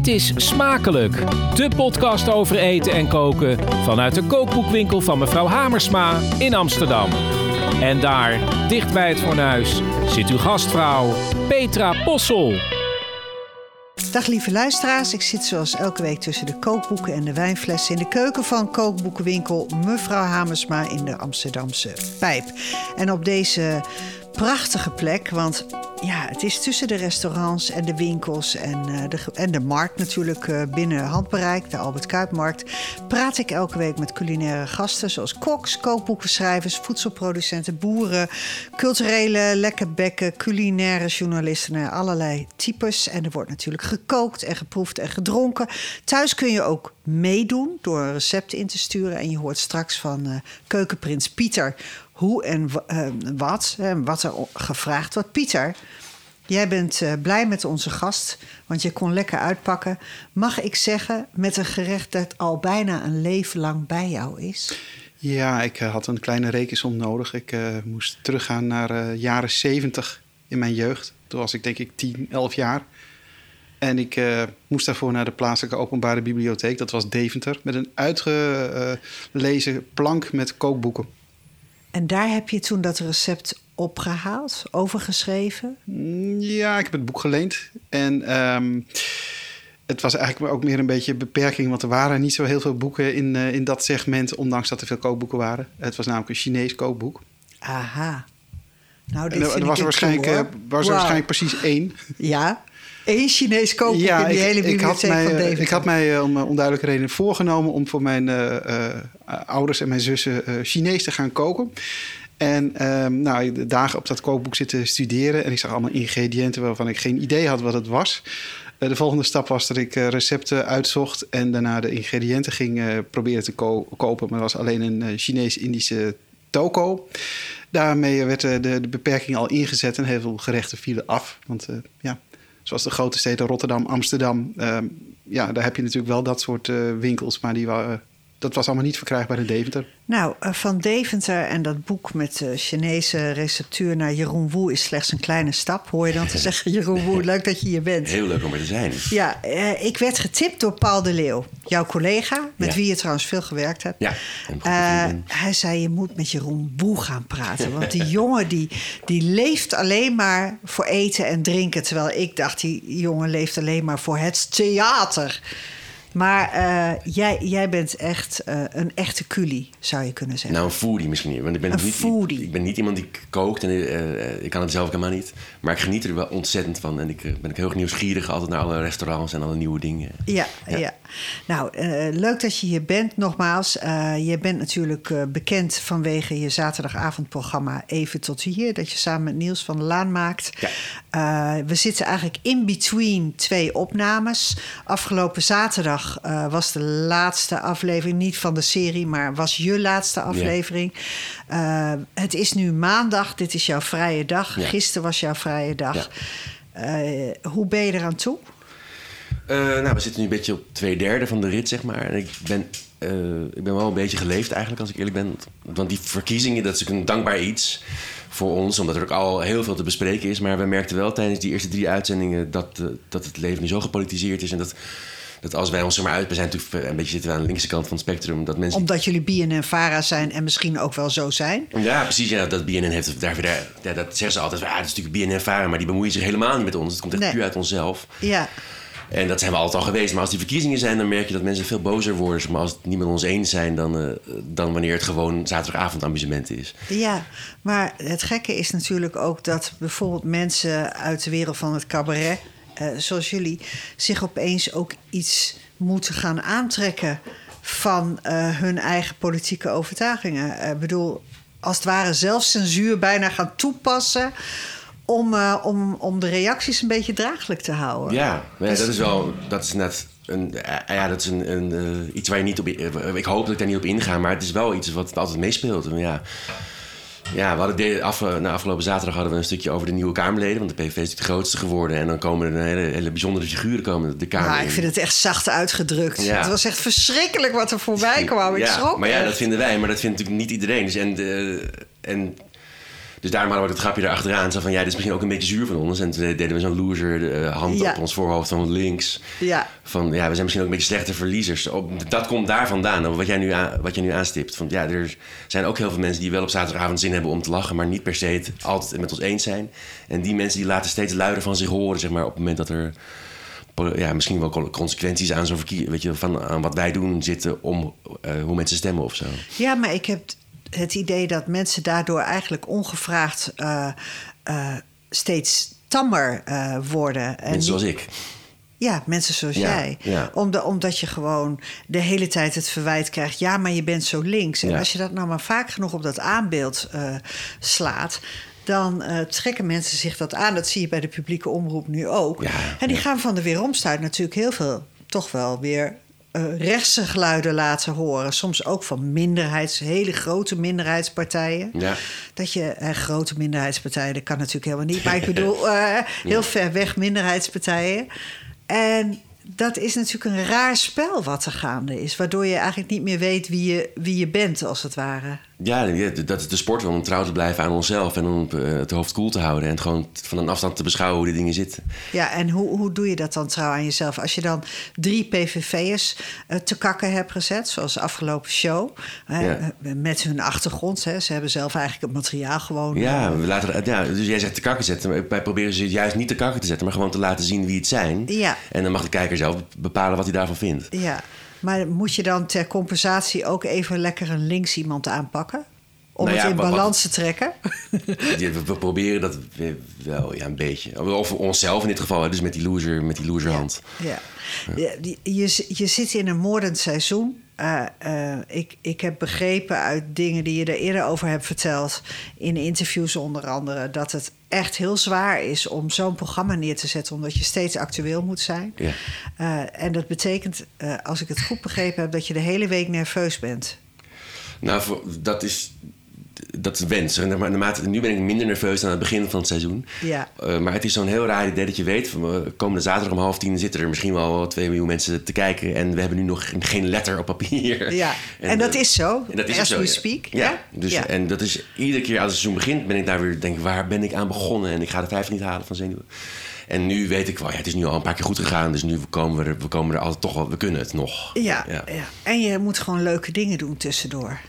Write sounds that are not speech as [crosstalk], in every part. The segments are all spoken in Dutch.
Dit is Smakelijk, de podcast over eten en koken vanuit de kookboekwinkel van mevrouw Hamersma in Amsterdam. En daar, dicht bij het fornuis, zit uw gastvrouw Petra Possel. Dag lieve luisteraars, ik zit zoals elke week tussen de kookboeken en de wijnflessen in de keuken van kookboekenwinkel Mevrouw Hamersma in de Amsterdamse Pijp. En op deze prachtige plek, want ja, het is tussen de restaurants en de winkels en, uh, de, en de markt natuurlijk uh, binnen handbereik, de Albert Kuipmarkt, praat ik elke week met culinaire gasten zoals koks, kookboekenschrijvers, voedselproducenten, boeren, culturele lekkerbekken, culinaire journalisten, nou, allerlei types. En er wordt natuurlijk gekookt en geproefd en gedronken. Thuis kun je ook meedoen door een recept in te sturen en je hoort straks van uh, keukenprins Pieter hoe en uh, wat, wat er gevraagd wordt. Pieter, jij bent uh, blij met onze gast, want je kon lekker uitpakken. Mag ik zeggen, met een gerecht dat al bijna een leven lang bij jou is? Ja, ik uh, had een kleine rekensom nodig. Ik moest teruggaan naar jaren 70 in mijn jeugd. Toen was ik denk ik 10, 11 jaar. En ik moest daarvoor naar de plaatselijke openbare bibliotheek. Dat was Deventer. Met een uitgelezen plank met kookboeken. En daar heb je toen dat recept opgehaald, overgeschreven? Ja, ik heb het boek geleend. En um, het was eigenlijk ook meer een beetje een beperking, want er waren niet zo heel veel boeken in, uh, in dat segment, ondanks dat er veel kookboeken waren. Het was namelijk een Chinees kookboek. Aha. Nou, dit en er was, waarschijnlijk, was wow. waarschijnlijk precies één. Ja, één Chinees kookboek ja, in die ik, hele bibliotheek ik had mij, van Deventer. Ik had mij uh, om onduidelijke redenen voorgenomen om voor mijn ouders en mijn zussen Chinees te gaan koken. En um, nou, de dagen op dat kookboek zitten studeren. En ik zag allemaal ingrediënten waarvan ik geen idee had wat het was. Uh, de volgende stap was dat ik uh, recepten uitzocht. En daarna de ingrediënten ging uh, proberen te ko kopen. Maar dat was alleen een Chinees-Indische toko. Daarmee werd de, de, beperking al ingezet. En heel veel gerechten vielen af. Want ja, zoals de grote steden Rotterdam, Amsterdam. ja, daar heb je natuurlijk wel dat soort winkels. Maar die waren dat was allemaal niet verkrijgbaar in Deventer. Nou, van Deventer en dat boek met de Chinese receptuur naar Jeroen Woe is slechts een kleine stap. Hoor je dan te [laughs] zeggen, Jeroen Woe, leuk dat je hier bent. Heel leuk om er te zijn. Ja, eh, ik werd getipt door Paul de Leeuw, jouw collega, met ja. wie je trouwens veel gewerkt hebt. Ja. Uh, hij zei, je moet met Jeroen Woe gaan praten. Want die [laughs] jongen die, die leeft alleen maar voor eten en drinken. Terwijl ik dacht, die jongen leeft alleen maar voor het theater. Maar uh, jij, jij bent echt uh, een echte culi, zou je kunnen zeggen. Nou, een foodie misschien niet. Want ik ben, een niet, foodie. Ik, ik, ben niet iemand die kookt en uh, ik kan het zelf helemaal niet. Maar ik geniet er wel ontzettend van. En ik ben ik heel nieuwsgierig altijd naar alle restaurants en alle nieuwe dingen. Ja, ja. ja. Nou, leuk dat je hier bent. Nogmaals, je bent natuurlijk bekend vanwege je zaterdagavondprogramma Even tot hier. Dat je samen met Niels van der Laan maakt. Ja. we zitten eigenlijk in between twee opnames. Afgelopen zaterdag uh, was de laatste aflevering, niet van de serie, maar was je laatste aflevering. Uh, het is nu maandag, dit is jouw vrije dag. Ja. Gisteren was jouw vrije dag. Ja. Uh, hoe ben je eraan toe? nou, we zitten nu een beetje op twee derde van de rit, zeg maar. En ik ben, ik ben wel een beetje geleefd eigenlijk, als ik eerlijk ben. Want die verkiezingen, dat is een dankbaar iets voor ons, omdat er ook al heel veel te bespreken is. Maar we merkten wel tijdens die eerste drie uitzendingen dat, dat het leven nu zo gepolitiseerd is en dat dat als wij ons er maar uit... We zijn natuurlijk een beetje zitten aan de linkse kant van het spectrum. Dat mensen... Omdat jullie BNN-Vara zijn en misschien ook wel zo zijn? Ja, precies. Ja, dat BNN heeft... Daar, daar, ja, dat zeggen ze altijd. Ah, dat is natuurlijk BNN-Vara, maar die bemoeien zich helemaal niet met ons. Het komt echt nee. puur uit onszelf. Ja. En dat zijn we altijd al geweest. Maar als die verkiezingen zijn, dan merk je dat mensen veel bozer worden. Maar als het niet met ons eens zijn, dan, uh, dan wanneer het gewoon zaterdagavond amusement is. Ja, maar het gekke is natuurlijk ook dat bijvoorbeeld mensen uit de wereld van het cabaret... Uh, zoals jullie, zich opeens ook iets moeten gaan aantrekken van uh, hun eigen politieke overtuigingen. Ik uh, bedoel, als het ware zelfcensuur bijna gaan toepassen. Om, om, om de reacties een beetje draaglijk te houden. Ja, nee, dat is wel. Dat is net een, ja, dat is een, een iets waar je niet op. Ik hoop dat ik daar niet op inga, maar het is wel iets wat altijd meespeelt. Ja. Ja, we hadden de, af, na afgelopen zaterdag hadden we een stukje over de nieuwe Kamerleden. Want de PVV is natuurlijk de grootste geworden. En dan komen er hele, hele bijzondere figuren komen de Kamer Ja, ik vind het echt zacht uitgedrukt. Ja. Het was echt verschrikkelijk wat er voorbij kwam. Ik ja, schrok Maar ja, dat vinden wij. Maar dat vindt natuurlijk niet iedereen. Dus en, de, en Dus daarom hadden we het grapje erachteraan. Zo van, ja, dit is misschien ook een beetje zuur van ons. En toen deden we zo'n loser uh, hand Ja. op ons voorhoofd van links. Ja. Van, ja, we zijn misschien ook een beetje slechte verliezers. Dat komt daar vandaan, wat jij nu, aan, wat jij nu aanstipt. Van, ja, er zijn ook heel veel mensen die wel op zaterdagavond zin hebben om te lachen... maar niet per se het altijd met ons eens zijn. En die mensen die laten steeds luider van zich horen, zeg maar... op het moment dat er ja, misschien wel consequenties aan zo'n verkiezing... weet je, van aan wat wij doen zitten om eh, hoe mensen stemmen of zo. Ja, maar ik heb het idee dat mensen daardoor eigenlijk ongevraagd eh, eh, steeds tammer eh, worden. En Mensen zoals ik. Ja, mensen zoals Ja, jij. ja. Omdat, omdat je gewoon de hele tijd het verwijt krijgt... ja, maar je bent zo links. En Ja. als je dat nou maar vaak genoeg op dat aanbeeld slaat... dan trekken mensen zich dat aan. Dat zie je bij de publieke omroep nu ook. Ja, en die ja. gaan van de weeromstuit natuurlijk heel veel... toch wel weer eh rechtse geluiden laten horen. Soms ook van minderheids, hele grote minderheidspartijen. Ja. Dat je, eh, grote minderheidspartijen, dat kan natuurlijk helemaal niet. Maar ik [laughs] bedoel, eh, heel ver weg minderheidspartijen. En dat is natuurlijk een raar spel wat er gaande is. Waardoor je eigenlijk niet meer weet wie je, wie je bent, als het ware. Ja, dat is de sport om trouw te blijven aan onszelf... en om eh, het hoofd koel te houden... en gewoon van een afstand te beschouwen hoe de dingen zitten. Ja, en hoe, hoe doe je dat dan trouw aan jezelf? Als je dan drie PVV'ers eh, te kakken hebt gezet, zoals de afgelopen show... Ja. eh, met hun achtergrond. Hè, ze hebben zelf eigenlijk het materiaal gewoon... Ja, we laten, ja, dus jij zegt te kakken zetten. maar Wij proberen ze juist niet te kakken te zetten... maar gewoon te laten zien wie het zijn. Ja. En dan mag de kijker zelf bepalen wat hij daarvan vindt. Ja, maar moet je dan ter compensatie ook even lekker een links iemand aanpakken? Om Nou het in wat- balans te trekken? [laughs] We, we proberen dat we- wel ja, een beetje. Of onszelf in dit geval, dus met die loser, met die loserhand. Ja. Ja, je, je zit in een moordend seizoen. Eh, ik, ik heb begrepen uit dingen die je er eerder over hebt verteld... in interviews onder andere... dat het echt heel zwaar is om zo'n programma neer te zetten... omdat je steeds actueel moet zijn. Ja. Eh, en dat betekent, als ik het goed begrepen heb... dat je de hele week nerveus bent. Nou, dat is. Dat is wens. En naarmate, nu ben ik minder nerveus dan aan het begin van het seizoen. Ja. Eh, maar het is zo'n heel raar idee dat je weet... Van, eh, komende zaterdag om half tien zitten er misschien wel 2 miljoen mensen te kijken... en we hebben nu nog geen letter op papier. Ja, [laughs] en dat eh, is zo, en dat is as zo, we ja. speak, Ja, ja? Dus. En dat is iedere keer als het seizoen begint... ben ik daar weer denk waar ben ik aan begonnen? En ik ga de vijf niet halen van zenuwen. En nu weet ik wel, ja, het is nu al een paar keer goed gegaan... dus nu komen we er, we komen er altijd toch wel... we kunnen het nog. Ja, ja. en je moet gewoon leuke dingen doen tussendoor.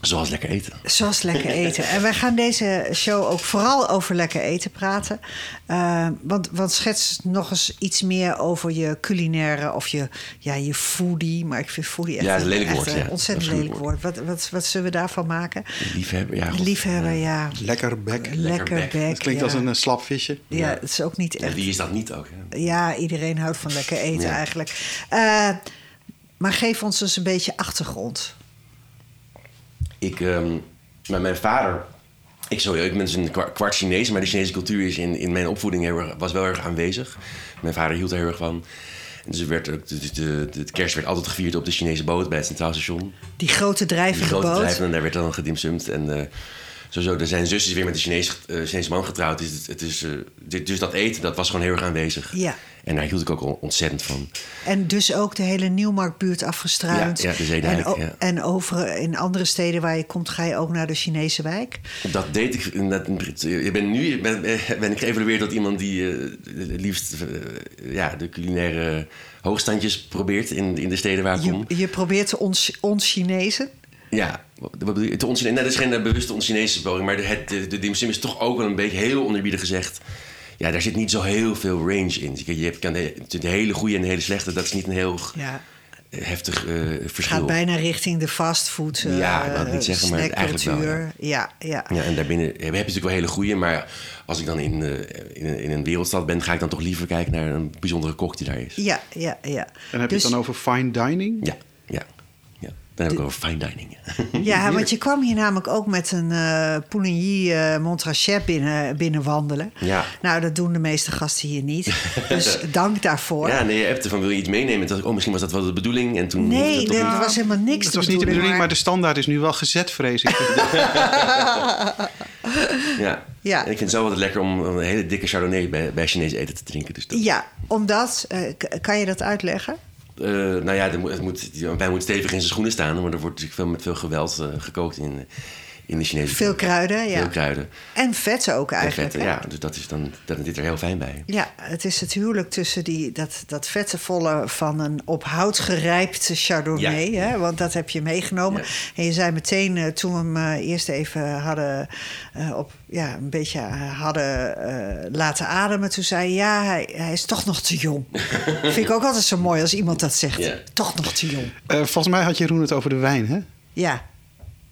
Zoals lekker eten. Zoals lekker eten. En wij gaan deze show ook vooral over lekker eten praten. Eh, want, want schets nog eens iets meer over je culinaire of je, ja, je foodie. Maar ik vind foodie echt, Ja, een lelijk echt woord, een ja. ontzettend Afschuwelijk lelijk woord. Wat, wat, wat zullen we daarvan maken? Liefhebber, ja. god. Liefhebber, ja. Lekker bek. Lekker bek. bek. Het klinkt ja. als een eh, slap visje. Ja, het is ook niet En echt. wie is dat niet ook? Hè? Ja, iedereen houdt van lekker eten Ja. eigenlijk. Eh, maar geef ons dus een beetje achtergrond. Ik, ehm, maar mijn vader... Ik, sorry, ik ben dus een kwa- kwart Chinees, maar de Chinese cultuur is in, in mijn opvoeding heel erg, was wel erg aanwezig. Mijn vader hield er heel erg van. En dus er werd ook, de, de, de, de kerst werd altijd gevierd op de Chinese boot bij het Centraal Station. Die grote Die drijvende grote boot. drijf en daar werd dan gedimsumd. En eh sowieso, er zijn zus is weer met een Chinese, eh, Chinese man getrouwd. Dus, het, het is, eh, dit, dus dat eten, dat was gewoon heel erg aanwezig. Ja. En daar hield ik ook on- ontzettend van. En dus ook de hele Nieuwmarktbuurt afgestruind. Ja, ja, de Zeedijk, En, ja. en over, in andere steden waar je komt, ga je ook naar de Chinese wijk. Dat deed ik. Je ben nu ben, ben ik geëvalueerd tot iemand die eh, liefst eh, ja, de culinaire hoogstandjes probeert in, in de steden waar ik kom. Je, je probeert ons, ons Chinezen. Ja, wat wat bedoel je? Te ons, nee, dat is geen eh, bewuste ons-Chinese poging, maar de, het, de, de dim sum is toch ook wel een beetje heel onderbiedig gezegd. Ja, daar zit niet zo heel veel range in. Je hebt kan de, de hele goede en de hele slechte, dat is niet een heel Ja, heftig eh, het verschil. gaat bijna richting de fastfood uh, Ja, ik het niet zeggen, maar eigenlijk wel. Ja, ja. Ja, en daarbinnen heb je natuurlijk wel hele goede, maar als ik dan in, eh, in, een- in een wereldstad ben, ga ik dan toch liever kijken naar een bijzondere kok die daar is. Ja, ja, ja. En heb je Dus- het dan over fine dining? Ja. Dan heb ik over fine dining. Ja, [laughs] want je kwam hier namelijk ook met een eh Pouligny eh Montrachet binnen, binnen wandelen. Ja. Nou, dat doen de meeste gasten hier niet. [laughs] Dus dank daarvoor. Ja, nee, je appte van wil je iets meenemen? En toen dacht ik, oh, misschien was dat wel de bedoeling. En toen Nee, dat er niet. was helemaal niks Het was niet de bedoeling, maar de standaard is nu wel gezet, vrees ik. [laughs] Ja. Ja. En ik vind het zo altijd lekker om een hele dikke chardonnay bij, bij Chinees eten te drinken. Dus dat, Ja, omdat, eh, kan je dat uitleggen? Eh, nou ja, er moet, het moet, wij moeten stevig in zijn schoenen staan. Maar er wordt natuurlijk veel, met veel geweld eh, gekookt in, in de Chinese Veel keuken. kruiden, ja. Veel kruiden. En vetten ook En eigenlijk. ja. Dus dat is dan, dat zit er heel fijn bij. Ja, het is het huwelijk tussen die, dat, dat vettenvolle van een op hout gerijpte Chardonnay. Ja. Hè, want dat heb je meegenomen. Ja. En je zei meteen, eh, toen we hem eh, eerst even hadden, eh, op, ja, een beetje hadden eh, laten ademen. Toen zei je, ja, hij, hij is toch nog te jong. [laughs] Vind ik ook altijd zo mooi als iemand dat zegt. Ja. Toch nog te jong. Eh, volgens mij had Jeroen het over de wijn, hè? Ja.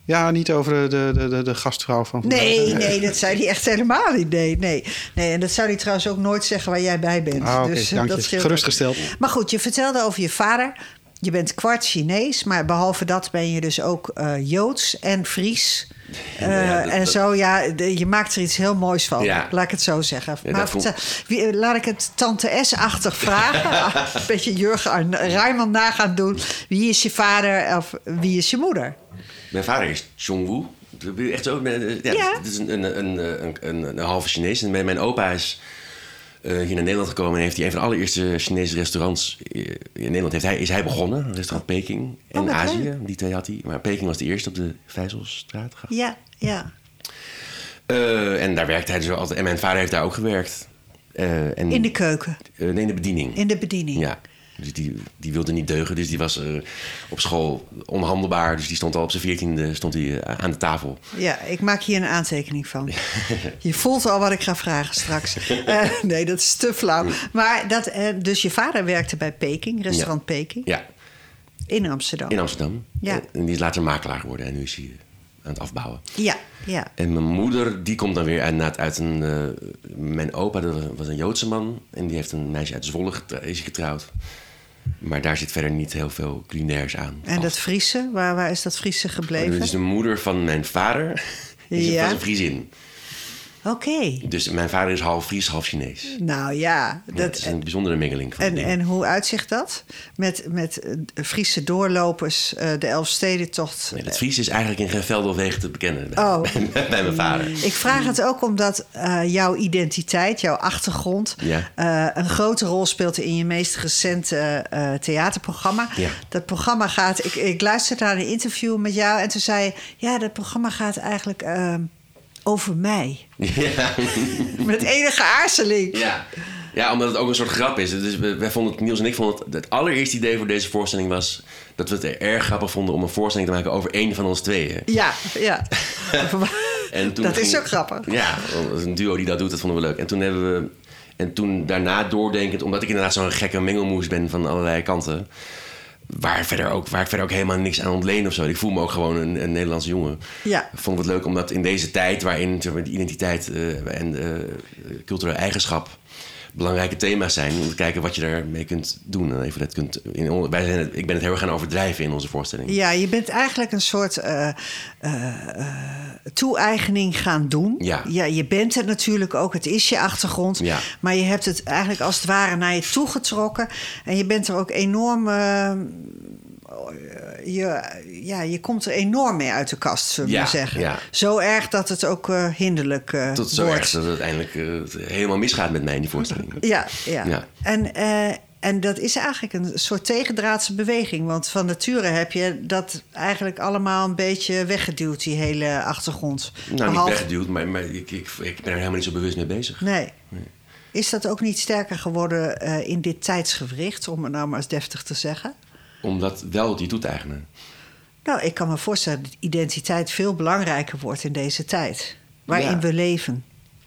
Ja, niet over de, de, de, de gastvrouw van vandaag. Nee, nee, dat zei hij echt helemaal niet. Nee, nee. nee, en dat zou hij trouwens ook nooit zeggen waar jij bij bent. Ah, oké, dus, eh, dank dat je. Gerustgesteld. Maar goed, je vertelde over je vader. Je bent kwart Chinees, maar behalve dat ben je dus ook eh, Joods en Fries. Eh, Ja, dat- en zo, ja, de- je maakt er iets heel moois van. Ja. Laat ik het zo zeggen. Ja, maar vertel- wie, laat ik het tante S-achtig [laughs] vragen. Een beetje Jurgen Rijman na gaan doen. Wie is je vader of wie is je moeder? Mijn vader is Chongwu. Echt zo. eh, Ja, Ja. Het is een, een, een, een, een, een halve Chinees. En mijn, mijn opa is eh, hier naar Nederland gekomen... en heeft hij een van de allereerste Chinese restaurants eh, in Nederland heeft hij, is hij begonnen. Restaurant Peking en Oh, Azië. leuk. Die twee had hij. Maar Peking was de eerste op de Vijzelstraat. Ja, ja. Eh, en daar werkte hij dus altijd. En mijn vader heeft daar ook gewerkt. Eh, en, In de keuken, eh, nee, in de bediening. in de bediening. Ja. Dus die, die wilde niet deugen. Dus die was eh, op school onhandelbaar. Dus die stond al op zijn veertiende stond hij, eh, aan de tafel. Ja, ik maak hier een aantekening van. [laughs] Je voelt al wat ik ga vragen straks. [laughs] Eh, nee, dat is te flauw. Maar dat, dus je vader werkte bij Peking, restaurant Peking, Ja, in Amsterdam. in Amsterdam. Ja. En die is later makelaar geworden. En nu is hij aan het afbouwen. Ja, ja. En mijn moeder, die komt dan weer uit, uit een... mijn opa, dat was- een Joodse man. En die heeft een meisje uit Zwolle is getrouwd. Maar daar zit verder niet heel veel culinairs aan. En dat Friese, waar, waar is dat Friese gebleven? Dus de moeder van mijn vader is Ja. was een Friesin. Oké. Dus mijn vader is half Fries, half Chinees. Nou ja, Dat is een bijzondere mengeling van en, dingen. en hoe uitzicht dat? Met, met eh, Friese doorlopers, eh, de Elfstedentocht. Nee, dat Fries is eigenlijk in geen veld of wegen te bekennen [laughs] bij, Oh. bij, mijn vader. Ik vraag het ook omdat eh, jouw identiteit, jouw achtergrond... Ja. een grote rol speelt in je meest recente theaterprogramma. Ja. Dat programma gaat... Ik, ik luisterde naar een interview met jou en toen zei je... ja, dat programma gaat eigenlijk eh, over mij. Ja. [laughs] Met enige aarzeling. Ja. ja, omdat het ook een soort grap is. Dus we- wij vonden het, Niels en ik vonden het... Het allereerste idee voor deze voorstelling was... dat we het erg grappig vonden om een voorstelling te maken over één van ons tweeën. Ja, ja. [laughs] En toen dat is ook grappig. Ja, een duo die dat doet, dat vonden we leuk. En toen hebben we... En toen daarna doordenkend, omdat ik inderdaad zo'n gekke mengelmoes ben van allerlei kanten... Waar, verder ook, waar ik verder ook helemaal niks aan ontleen of zo. Ik voel me ook gewoon een, een Nederlandse jongen. Ja. Vond ik het leuk omdat in deze tijd waarin zeg maar, die identiteit eh, en eh, culturele eigenschap belangrijke thema's zijn. Om te kijken wat je daarmee kunt doen. En even dat kunt in, wij zijn het, ik ben het heel erg gaan overdrijven in onze voorstelling. Ja, je bent eigenlijk een soort eh, toe-eigening gaan doen. Ja. ja. Je bent het natuurlijk ook, het is je achtergrond. Ja. Maar je hebt het eigenlijk als het ware naar je toegetrokken. En je bent er ook enorm... je, ja, je komt er enorm mee uit de kast, zullen we Ja, zeggen. ja. Zo erg dat het ook eh, hinderlijk eh, Tot zo wordt. erg dat het uiteindelijk eh, helemaal misgaat met mij in die voorstelling. [laughs] Ja, ja. Ja. En, eh, en dat is eigenlijk een soort tegendraadse beweging. Want van nature heb je dat eigenlijk allemaal een beetje weggeduwd, die hele achtergrond. Nou, niet weggeduwd, maar, maar ik, ik, ik ben er helemaal niet zo bewust mee bezig. Nee. Is dat ook niet sterker geworden eh, in dit tijdsgewricht, om het nou maar eens deftig te zeggen? Om dat wel die toe te eigenen. Nou, ik kan me voorstellen dat identiteit veel belangrijker wordt in deze tijd. Waarin Ja. we leven.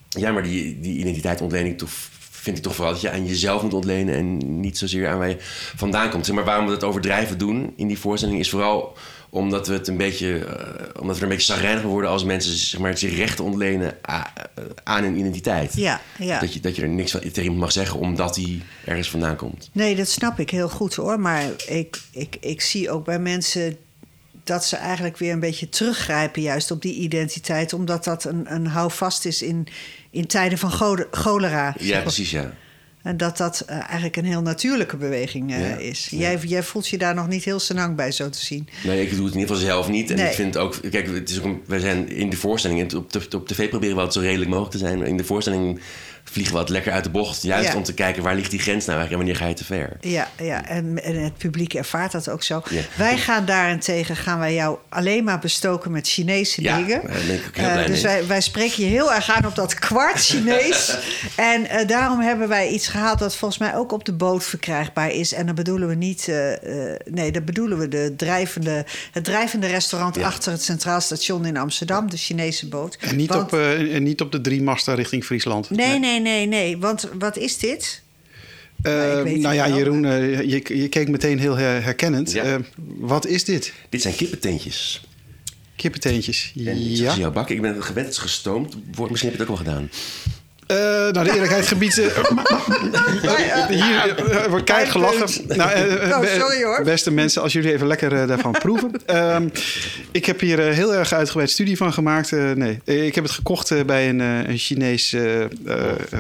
Ja, maar die, die identiteit toch, vind ik toch vooral dat je aan jezelf moet ontlenen en niet zozeer aan waar je vandaan komt. Zeg maar waarom we het overdrijven doen in die voorstelling is vooral omdat we het een beetje, eh, omdat we er een beetje zagrijnig worden als mensen zeg maar, zich rechten ontlenen eh, aan hun identiteit. Ja, ja. Dat, je, dat je er niks van, tegen iemand mag zeggen omdat hij ergens vandaan komt. Nee, dat snap ik heel goed hoor. Maar ik, ik, ik zie ook bij mensen dat ze eigenlijk weer een beetje teruggrijpen juist op die identiteit. Omdat dat een, een houvast is in, in tijden van cholera. Ja, precies, ja. En dat dat eh, eigenlijk een heel natuurlijke beweging eh, Ja, is. ja. Jij, jij voelt je daar nog niet heel senang bij, zo te zien. Nee, ik doe het in ieder geval zelf niet. En Nee. ik vind ook, kijk, het is ook wij zijn in de voorstelling, en op, t- op tv proberen we het zo redelijk mogelijk te zijn. In de voorstelling vliegen we wat lekker uit de bocht. Juist Ja. om te kijken waar ligt die grens nou eigenlijk en wanneer ga je te ver. Ja, ja en, en het publiek ervaart dat ook zo. Ja. Wij gaan daarentegen gaan wij jou alleen maar bestoken met Chinese Ja, dingen. daar ben ik ook heel Eh, blij dus mee. wij, wij spreken je heel erg aan op dat kwart Chinees. [laughs] en daarom hebben wij iets gehaald dat volgens mij ook op de boot verkrijgbaar is. En dan bedoelen we niet. eh, eh, nee, dan bedoelen we de drijvende, het drijvende restaurant Ja. achter het Centraal Station in Amsterdam, de Chinese boot. En niet, Want- op, eh, en niet op de drie masten richting Friesland. Nee, nee, nee, nee. Want wat is dit? Nou het ja, wel. Jeroen, je, je keek meteen heel her- herkennend. Ja. Wat is dit? Dit zijn kippententjes. Kippenteentjes. Ja. ze jou bakken. Ik ben gewend gestoomd. Wordt, misschien heb je het ook wel gedaan. Eh, nou, de eerlijkheid gebied. [laughs] eh, hier eh, wordt keihard gelachen. Nou, eh, Oh, sorry, hoor. Beste mensen, als jullie even lekker daarvan proeven. [laughs] Ehm, ik heb hier heel erg uitgebreid studie van gemaakt. Eh, nee, ik heb het gekocht bij een, eh, een Chinees eh, eh,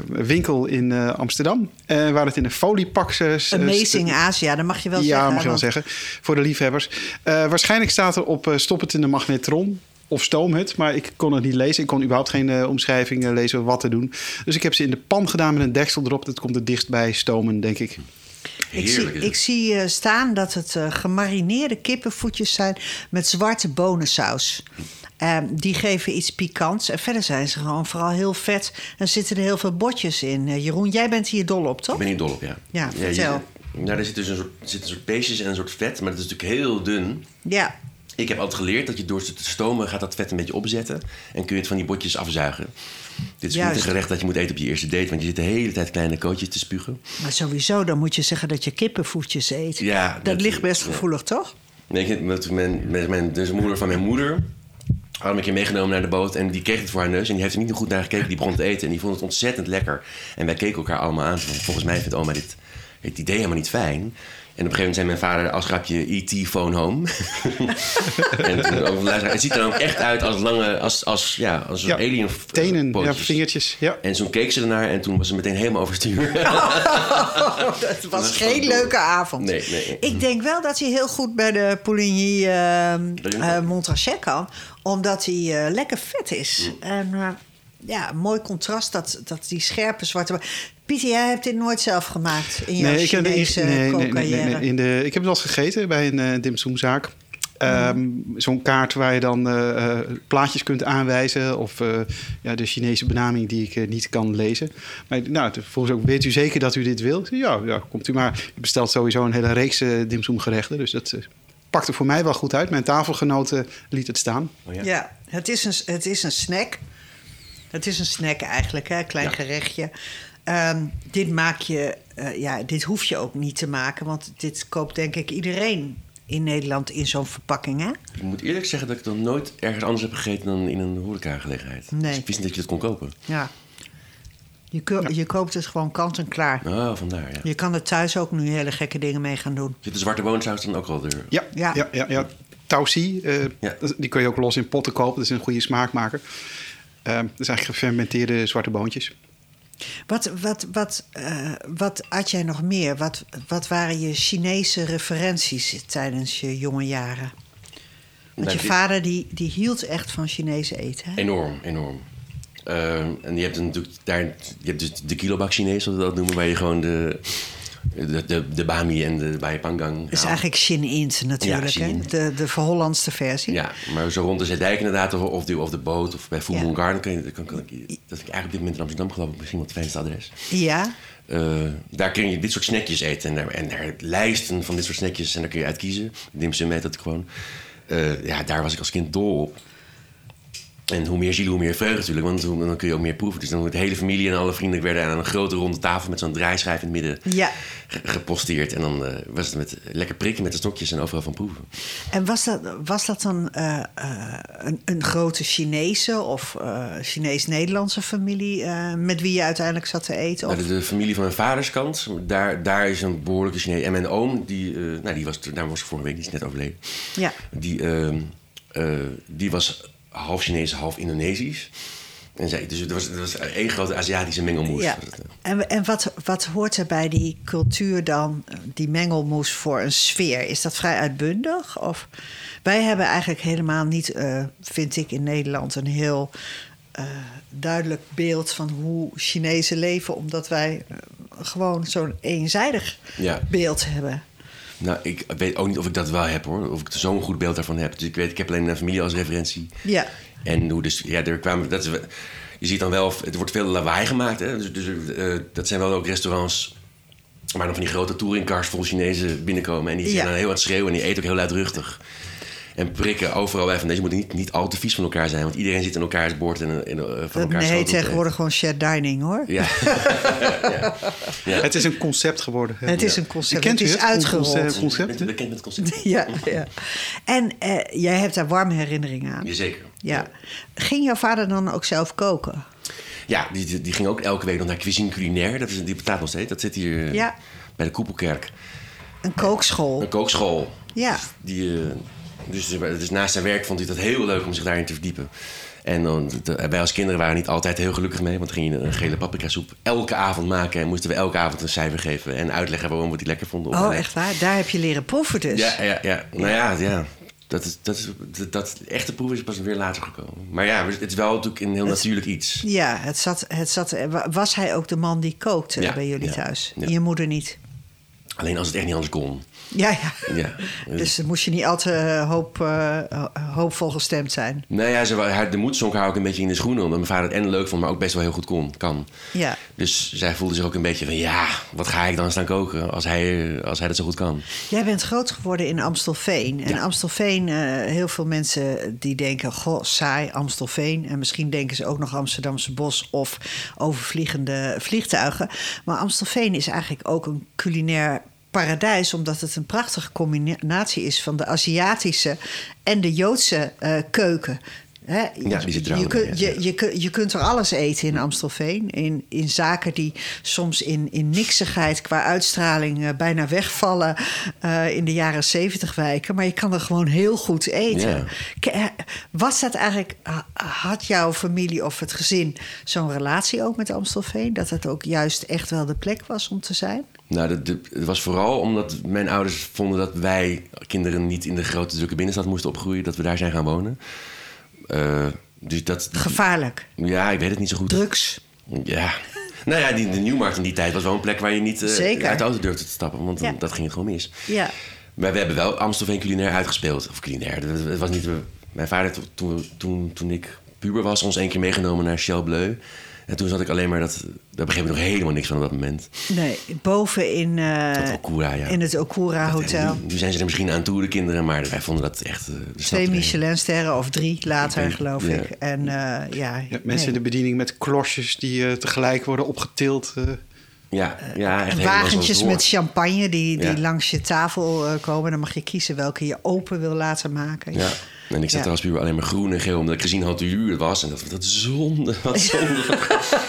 winkel in eh, Amsterdam. Eh, waar het in een foliepak... s- Amazing Asia, dat mag je wel ja, zeggen. mag je wel want- zeggen. Voor de liefhebbers. Eh, waarschijnlijk staat er op stop het in de magnetron. Of stoomhut, maar ik kon het niet lezen. Ik kon überhaupt geen eh, omschrijving lezen wat te doen. Dus ik heb ze in de pan gedaan met een deksel erop. Dat komt het dichtst bij stomen, denk ik. Ik zie, ik het. zie eh, staan dat het eh, gemarineerde kippenvoetjes zijn met zwarte bonensaus. Ehm, die geven iets pikants. En verder zijn ze gewoon vooral heel vet. En zitten er heel veel botjes in. Jeroen, jij bent hier dol op, toch? Ik ben hier dol op, ja. Ja, je- vertel. nou, er zit dus een soort, er zitten een soort peesjes en een soort vet. Maar dat is natuurlijk heel dun. Ja. Ik heb altijd geleerd dat je door ze te stomen gaat dat vet een beetje opzetten. En kun je het van die botjes afzuigen. Dit is niet een gerecht dat je moet eten op je eerste date. Want je zit de hele tijd kleine kootjes te spugen. Maar sowieso, dan moet je zeggen dat je kippenvoetjes eet. Ja, dat, dat- ligt best ja. gevoelig, toch? Nee, met mijn, met mijn, dus de moeder van mijn moeder had hem een keer meegenomen naar de boot. En die kreeg het voor haar neus. En die heeft er niet goed naar gekeken. Die begon te eten. En die vond het ontzettend lekker. En wij keken elkaar allemaal aan. Volgens mij vindt oma dit, het idee helemaal niet fijn. En op een gegeven moment zei mijn vader... als grapje E.T. phone home. [laughs] en toen het ziet er dan ook echt uit als lange... als, als, ja, als een Ja, alien Tenen, ja, vingertjes. Ja. En toen keek ze ernaar en toen was ze meteen helemaal overstuur. [laughs] dat was was geen leuke avond. Nee, nee. Ik denk wel dat hij heel goed bij de Pouligny uh. Montrachet kan. Omdat hij eh, lekker vet is. Mm. En eh, ja, een mooi contrast dat, dat die scherpe zwarte... Pieter, jij hebt dit nooit zelf gemaakt in jouw Nee, ik heb, de- Chinese nee, nee, nee, nee. In de, ik heb het wel eens gegeten bij een uh, dimsumzaak. Ehm, Zo'n kaart waar je dan eh, eh, plaatjes kunt aanwijzen. Of eh, ja, de Chinese benaming die ik eh, niet kan lezen. Maar nou, volgens ook, weet u zeker dat u dit wilt? Ja, ja komt u maar. Je bestelt sowieso een hele reeks uh, dimsumgerechten. Dus dat eh, pakte voor mij wel goed uit. Mijn tafelgenoten liet het staan. Oh, ja. Ja, het is, een, het is een snack. Het is een snack eigenlijk, hè? klein Ja. gerechtje. Ehm, dit maak je, uh, ja, dit hoef je ook niet te maken, want dit koopt denk ik iedereen in Nederland in zo'n verpakking, hè? Ik moet eerlijk zeggen dat ik nog nooit ergens anders heb gegeten dan in een horecagelegenheid. Nee. Dus ik wist niet dat je dat kon kopen. Ja. Je, ko- je koopt het gewoon kant en klaar. Oh, vandaar, ja. Je kan er thuis ook nu hele gekke dingen mee gaan doen. Zit de zwarte boonsaus dan ook al er? Ja, Ja. ja. ja, ja, Tausi, uh, Ja. die kun je ook los in potten kopen. Dat is een goede smaakmaker. Dat is eigenlijk gefermenteerde zwarte boontjes. Wat, wat, wat, uh, wat had jij nog meer? Wat, wat waren je Chinese referenties tijdens je jonge jaren? Want Nou, je vader die, die hield echt van Chinese eten. Hè? Enorm, enorm. Uh, en je hebt natuurlijk daar, je hebt dus de kilobak Chinees, zoals we dat noemen, waar je gewoon de, de, de, de bami en de bai pangang Dat is eigenlijk Shin-Int natuurlijk, Ja, hè? De, de verhollandste versie. Ja, maar zo rond de Zeedijk inderdaad, of, of, de, of de boot, of bij Full Ja. Moon Garden, kan je, kan, kan, dat vind ik eigenlijk op dit moment in Amsterdam geloof ik misschien wel het fijnste adres. Ja? Uh, daar kun je dit soort snackjes eten. En daar, en daar lijsten van dit soort snackjes. En daar kun je uit kiezen. Dimsum heet dat gewoon. Uh, ja, daar was ik als kind dol op. En hoe meer ziel, hoe meer vreugde natuurlijk. Want dan kun je ook meer proeven. Dus dan de hele familie en alle vrienden werden aan een grote ronde tafel... met zo'n draaischijf in het midden Ja. ge- geposteerd. En dan uh, was het met lekker prikken met de stokjes en overal van proeven. En was dat, was dat dan eh, eh, een, een grote Chinese of eh, Chinees-Nederlandse familie... eh, met wie je uiteindelijk zat te eten? Of? Nou, de, de familie van mijn vaders kant, daar, daar is een behoorlijke Chinees. En mijn oom, die, nou, die was, daar was ik vorige week, die is net overleden. Ja. Die, uh, die was half Chinees, half Indonesisch. En zij, dus het was, het was één grote Aziatische mengelmoes. Ja. En, en wat, wat hoort er bij die cultuur dan, die mengelmoes, voor een sfeer? Is dat vrij uitbundig? Of wij hebben eigenlijk helemaal niet, eh, vind ik in Nederland, een heel eh, duidelijk beeld van hoe Chinezen leven, omdat wij eh, gewoon zo'n eenzijdig Ja. beeld hebben. Nou, ik weet ook niet of ik dat wel heb hoor. Of ik zo'n goed beeld daarvan heb. Dus ik weet, ik heb alleen mijn familie als referentie. Ja, En hoe dus, ja, er kwamen, dat is, je ziet dan wel, het wordt veel lawaai gemaakt. Hè? Dus, dus eh, dat zijn wel ook restaurants waar dan van die grote touringcars vol Chinezen binnenkomen. En die zijn Ja. dan heel aan het schreeuwen en die eten ook heel luidruchtig. En prikken overal bij van deze moeten niet, niet al te vies van elkaar zijn. Want iedereen zit in elkaars bord en, en eh, van dat elkaar heet tegenwoordig gewoon shared dining hoor. Ja. [laughs] ja. ja. Het is een concept geworden. hè? Het is een concept, Kent het is het? uitgerold. Concept- concept, Bent hè? u bekend met het concept? [laughs] Ja, ja. En eh, jij hebt daar warme herinneringen aan. Jazeker. Ja. Ging jouw vader dan ook zelf koken? Ja, die, die- die ging ook elke week nog naar Cuisine Culinaire. Dat is, die bestaat nog steeds. Dat zit hier eh, Ja. bij de Koepelkerk. Een kookschool? Een kookschool. Ja. Die, eh, dus, dus naast zijn werk vond hij dat heel leuk om zich daarin te verdiepen. En dan, wij als kinderen waren niet altijd heel gelukkig mee. Want dan ging je een gele paprika soep elke avond maken. En moesten we elke avond een cijfer geven. En uitleggen waarom we die lekker vonden. Oh, echt waar? Daar heb je leren proeven dus? Ja, ja, ja. Nou ja, ja. Dat, is, dat, is, dat, dat echte proef is pas weer later gekomen. Maar ja, het is wel natuurlijk een heel natuurlijk iets. Ja, het zat, het zat, was hij ook de man die kookte Ja, bij jullie ja, thuis? ja. Je moeder niet? Alleen als het echt niet anders kon. Ja, ja. Ja. Dus dan moest je niet al te hoop, eh, hoopvol gestemd zijn. Nou ja, ze, haar, de moed zonk haar ook een beetje in de schoenen. Omdat mijn vader het en leuk vond, maar ook best wel heel goed kon, kan. Ja. Dus zij voelde zich ook een beetje van... ja, wat ga ik dan staan koken als hij, als hij dat zo goed kan? Jij bent groot geworden in Amstelveen. En Ja. Amstelveen, eh, heel veel mensen die denken... goh, saai, Amstelveen. En misschien denken ze ook nog Amsterdamse bos... of overvliegende vliegtuigen. Maar Amstelveen is eigenlijk ook een culinair paradijs... omdat het een prachtige combinatie is van de Aziatische... en de Joodse eh, keuken... Hè, Ja, die zit er je, kun- je, je, kun- je kunt er alles eten in Amstelveen. In, in zaken die soms in, in niksigheid qua uitstraling eh, bijna wegvallen eh, in de jaren zeventig wijken. Maar je kan er gewoon heel goed eten. Ja. Was dat eigenlijk, ha- had jouw familie of het gezin zo'n relatie ook met Amstelveen? Dat het ook juist echt wel de plek was om te zijn? Nou, dat, was vooral omdat mijn ouders vonden dat wij kinderen niet in de grote drukke binnenstad moesten opgroeien, dat we daar zijn gaan wonen. Eh, dus dat. Gevaarlijk. Ja, ik weet het niet zo goed. Drugs. Ja. Nou ja, die, de Nieuwmarkt in die tijd was wel een plek waar je niet eh, uit de auto durfde te stappen, want Ja. dat ging het gewoon mis. Ja. Maar we hebben wel Amstelveen culinair uitgespeeld. Of culinair. Het- was niet, mijn vader, to- toen, toen, toen ik puber was, ons één keer meegenomen naar Shell Bleu. En toen zat ik alleen maar dat. Daar begreep ik nog helemaal niks van op dat moment. Nee, boven in, eh, Dat Okura, ja. in het Okura Dat- Hotel. Nu, nu zijn ze er misschien aan toe, de kinderen, maar wij vonden dat echt. eh, snapten Twee er- Michelinsterren of drie later, denk- geloof ja. ik. En eh, ja, Ja, mensen nee. in de bediening met klosjes die eh, tegelijk worden opgetild. Eh. Ja, ja echt En wagentjes met champagne die, die Ja. langs je tafel eh, komen. Dan mag je kiezen welke je open wil laten maken. Ja. En ik zat Ja. er als puber alleen maar groen en geel, omdat ik gezien had hoe duur het was. En dat dat zonde, wat [laughs] zonde.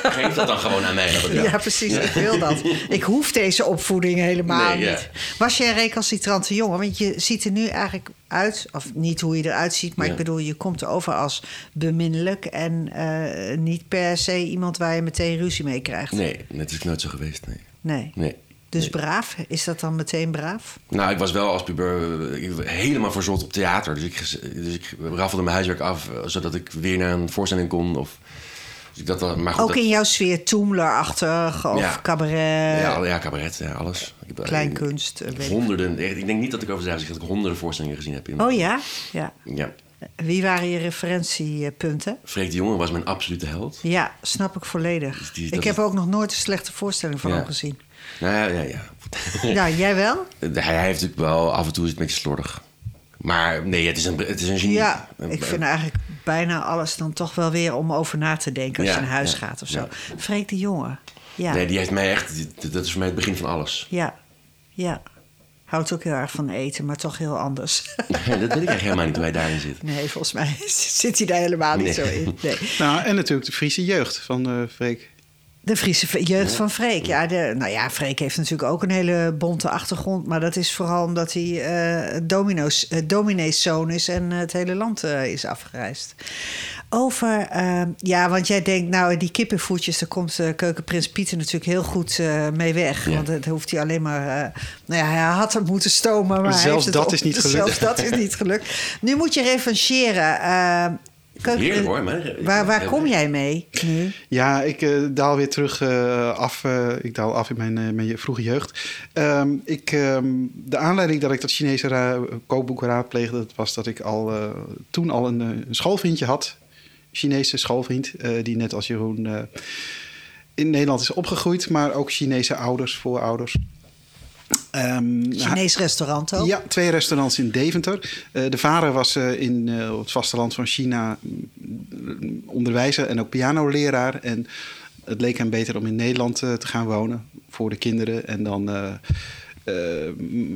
Geef dat dan gewoon aan mij. Ja, precies. Ik wil dat. Ik hoef deze opvoeding helemaal Nee, ja. niet. Was je een recalcitrante jongen? Want je ziet er nu eigenlijk uit, of niet hoe je eruit ziet, maar Ja. ik bedoel, je komt over als beminnelijk en eh, niet per se iemand waar je meteen ruzie mee krijgt. Nee, dat is nooit zo geweest. Nee. Nee. nee. Dus Nee. braaf? Is dat dan meteen braaf? Nou, ik was wel als puber eh, helemaal verzot op theater. Dus ik, dus ik raffelde mijn huiswerk af, eh, zodat ik weer naar een voorstelling kon. Of, dus ik dat, dan- maar goed, Ook dat- in jouw sfeer Toemler-achtig of Ja. cabaret, ja, ja, cabaret, ja, alles. Ik heb, kleinkunst? eh, weet ik. Honderden, ik denk niet dat ik als ik dat ik honderden voorstellingen gezien heb. In, Oh ja? ja? Ja. Wie waren je referentiepunten? Freek de Jonge was mijn absolute held. Ja, snap ik volledig. Dus die- ik heb ook nog nooit een slechte voorstelling van Ja. hem gezien. Nou ja, ja, ja. [laughs] Nou, jij wel? hij, hij heeft natuurlijk wel af en toe is het een beetje slordig. Maar nee, het is een, het is een genie. Ja, ik vind eigenlijk bijna alles dan toch wel weer om over na te denken als Ja, je naar huis ja, gaat of zo. ja. Freek de jongen. Ja, Nee, die heeft mij echt... Dat is voor mij het begin van alles. ja, ja. Houdt ook heel erg van eten, maar toch heel anders. [laughs] dat weet ik eigenlijk helemaal niet hoe hij daarin zit. Nee, volgens mij [laughs] zit hij daar helemaal niet Nee. zo in. Nee. Nou, en natuurlijk de Friese jeugd van eh Freek. De Friese jeugd van Freek. Ja, de, nou ja, Freek heeft natuurlijk ook een hele bonte achtergrond. Maar dat is vooral omdat hij eh domino's, eh, domineeszoon is en het hele land eh, is afgereisd. Over, uh, ja, want jij denkt, nou, die kippenvoetjes, daar komt uh, keukenprins Pieter natuurlijk heel goed uh, mee weg. Ja. Want dat hoeft hij alleen maar. Uh, nou ja, hij had het moeten stomen, maar zelfs dat op, is niet [laughs] gelukt. Zelfs dat is niet gelukt. Nu moet je revancheren. Keuken, Heerlijk hoor. Maar, waar waar kom jij mee nu? Ja, ik uh, daal weer terug uh, af. Uh, ik daal af in mijn, mijn vroege jeugd. Um, ik, um, de aanleiding dat ik dat Chinese ra kookboek raadpleegde... Dat was dat ik al, toen al een, een schoolvriendje had. Chinese schoolvriend. die net als Jeroen in Nederland is opgegroeid. Maar ook Chinese ouders, voorouders. Um, Chinees restaurant ook? Ja, twee restaurants in Deventer. Uh, de vader was uh, in uh, het vasteland van China mm, onderwijzer en ook pianoleraar. En het leek hem beter om in Nederland te gaan wonen voor de kinderen. En dan,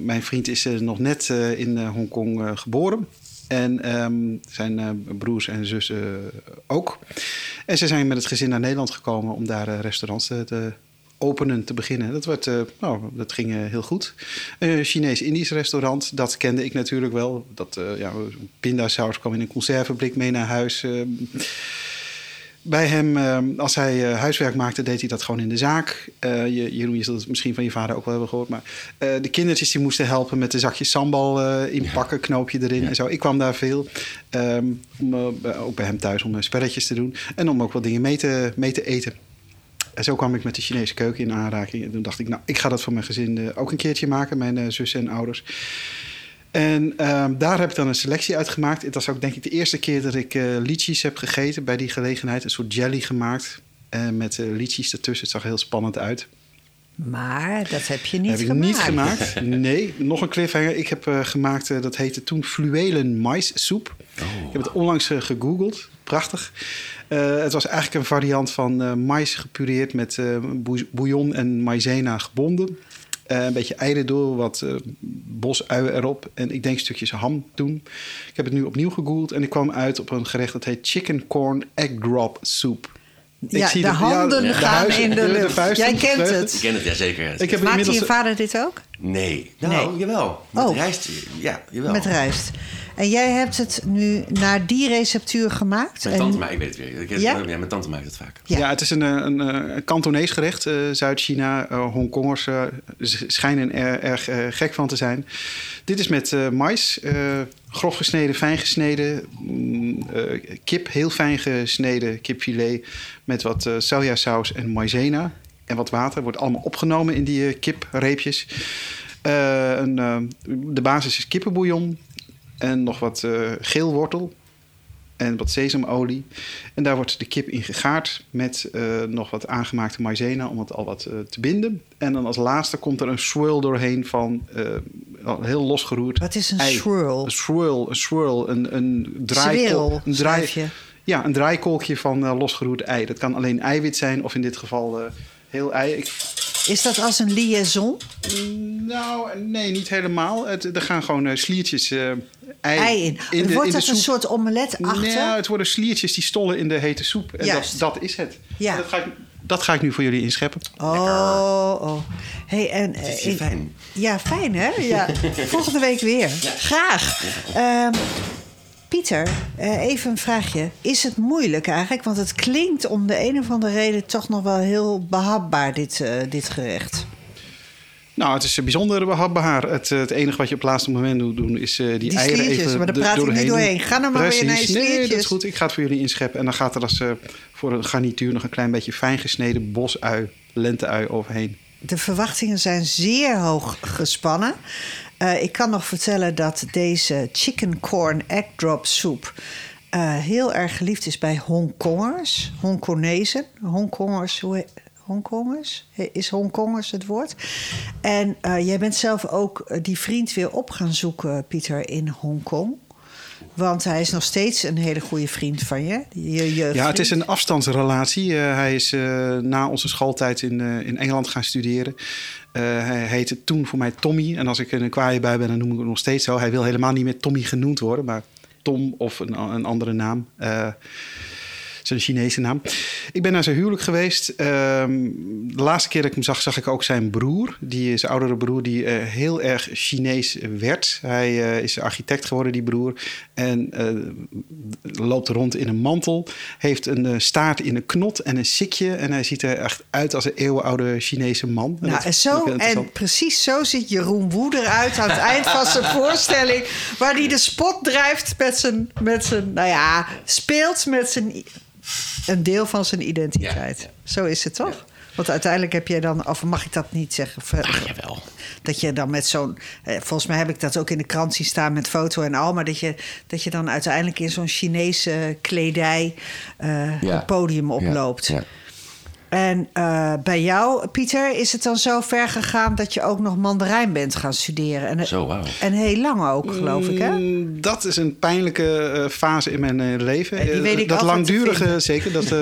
mijn vriend is nog net in Hongkong geboren. En um, zijn broers en zussen ook. En ze zijn met het gezin naar Nederland gekomen om daar restaurants te openen te beginnen. Dat, werd, uh, nou, dat ging uh, heel goed. Een uh, Chinees-Indisch restaurant, dat kende ik natuurlijk wel. Dat, ja, pindasaus kwam in een conserveblik mee naar huis. bij hem, als hij huiswerk maakte, deed hij dat gewoon in de zaak. je, Jeroen, je zult het misschien van je vader ook wel hebben gehoord. Maar de kindertjes die moesten helpen met de zakjes sambal inpakken, knoopje erin ja. en zo. Ik kwam daar veel. Um, om, ook bij hem thuis om spelletjes te doen. En om ook wat dingen mee te, mee te eten. En zo kwam ik met de Chinese keuken in aanraking. En toen dacht ik, nou, ik ga dat voor mijn gezin uh, ook een keertje maken, mijn uh, zussen en ouders. En uh, daar heb ik dan een selectie uit gemaakt. Het was ook denk ik de eerste keer dat ik uh, heb gegeten bij die gelegenheid. Een soort jelly gemaakt met lychees ertussen. Het zag heel spannend uit. Maar dat heb je niet heb gemaakt. ik niet gemaakt. [laughs] Nee, nog een cliffhanger. Ik heb gemaakt, dat heette toen fluwelen maissoep. Oh. Ik heb het onlangs gegoogeld. Prachtig. Uh, het was eigenlijk een variant van uh, mais gepureerd met uh, bouillon en maizena gebonden. een beetje eieren door, wat bosuien erop. En ik denk stukjes ham doen. Ik heb het nu opnieuw gegoogeld en ik kwam uit op een gerecht dat heet chicken corn egg drop soup. Ik ja, zie de, de handen ja, gaan de in de lucht. De, Jij kent het. Ik ken het, ja zeker. Ik heb Maakt inmiddels... je vader dit ook? Nee. Nou, nee. jawel. Met oh. rijst. Ja, jawel. Met rijst. En jij hebt het nu naar die receptuur gemaakt? Mijn tante maakt, ik weet het weer. Ik ja? ja? mijn tante maakt het vaak. Ja, ja het is een, een, een Kantonees gerecht. Uh, Zuid-China, uh, Hongkongers uh, schijnen er erg gek van te zijn. Dit is met mais, grof gesneden, fijn gesneden. Mm, kip, heel fijn gesneden kipfilet met wat sojasaus en maizena. En wat water. Wordt allemaal opgenomen in die kipreepjes. Een, de basis is kippenbouillon en nog wat uh, geelwortel en wat sesamolie. En daar wordt de kip in gegaard met uh, nog wat aangemaakte maizena om het al wat uh, te binden. En dan als laatste komt er een swirl doorheen van heel losgeroerd Wat is een ei. swirl? Een swirl, een swirl, een, een draaikolk. Een draai, ja, een draaikolkje van losgeroerd ei. Dat kan alleen eiwit zijn of in dit geval heel ei. Ik, is dat als een liaison? Nou, nee, niet helemaal. Het, er gaan gewoon sliertjes ei, ei, in. in de, Wordt in dat een soort omelet achter? Nee, het worden sliertjes die stollen in de hete soep. En dat, dat, is het. Ja. Dat ga, ik, dat ga ik nu voor jullie inscheppen. Oh, oh. Hey, en, is uh, fijn. Ja, fijn hè? Ja. [laughs] Volgende week weer. Ja. Graag. Uh, Pieter, eh, even een vraagje. Is het moeilijk eigenlijk? Want het klinkt om de een of andere reden toch nog wel heel behapbaar, dit, uh, dit gerecht. Nou, het is bijzonder behapbaar. Het, het enige wat je op het laatste moment moet doen is uh, die, die eieren even maar daar praat ik niet doorheen. Ga nou maar Precies. weer naar je Nee, dat is goed. Ik ga het voor jullie inscheppen. En dan gaat er als uh, voor een garnituur nog een klein beetje fijn gesneden bosui, lenteui overheen. De verwachtingen zijn zeer hoog gespannen. Uh, ik kan nog vertellen dat deze chicken corn egg drop soep heel erg geliefd is bij Hongkongers, Hongkonezen. Hongkongers, hoe Hongkongers? Is Hongkongers het woord? En uh, jij bent zelf ook die vriend weer op gaan zoeken, Pieter, in Hongkong. Want hij is nog steeds een hele goede vriend van je. ja, het is een afstandsrelatie. Hij is na onze schooltijd in, in Engeland gaan studeren. hij heette toen voor mij Tommy. En als ik een kwaaie bij ben, dan noem ik hem nog steeds zo. Hij wil helemaal niet meer Tommy genoemd worden, maar Tom of een, een andere naam. Zijn Chinese naam. Ik ben naar zijn huwelijk geweest. Ehm, de laatste keer dat ik hem zag, zag ik ook zijn broer. Die is oudere broer die eh, heel erg Chinees werd. Hij eh, is architect geworden, die broer. En eh, loopt rond in een mantel. Heeft een staart in een knot en een sikje. En hij ziet er echt uit als een eeuwenoude Chinese man. Nou, en, zo, precies zo ziet Jeroen Woe eruit aan het eind van zijn [laughs] voorstelling. Waar hij de spot drijft met zijn, met zijn, nou ja, speelt met zijn, een deel van zijn identiteit. Ja. Zo is het toch? Want uiteindelijk heb jij dan, of mag ik dat niet zeggen? Ach, jawel. Dat je dan met zo'n. eh, Volgens mij heb ik dat ook in de krant zien staan met foto en al. Maar dat je, dat je dan uiteindelijk in zo'n Chinese kledij eh, Ja. het podium oploopt. Ja, ja. En eh, bij jou, Pieter, is het dan zo ver gegaan dat je ook nog Mandarijn bent gaan studeren? En, Zo, wauw. En heel lang ook, geloof ik, hè? Mm, Dat is een pijnlijke eh, fase in mijn eh, leven. En die Eh, weet ik dat langdurige, zeker. Dat, eh,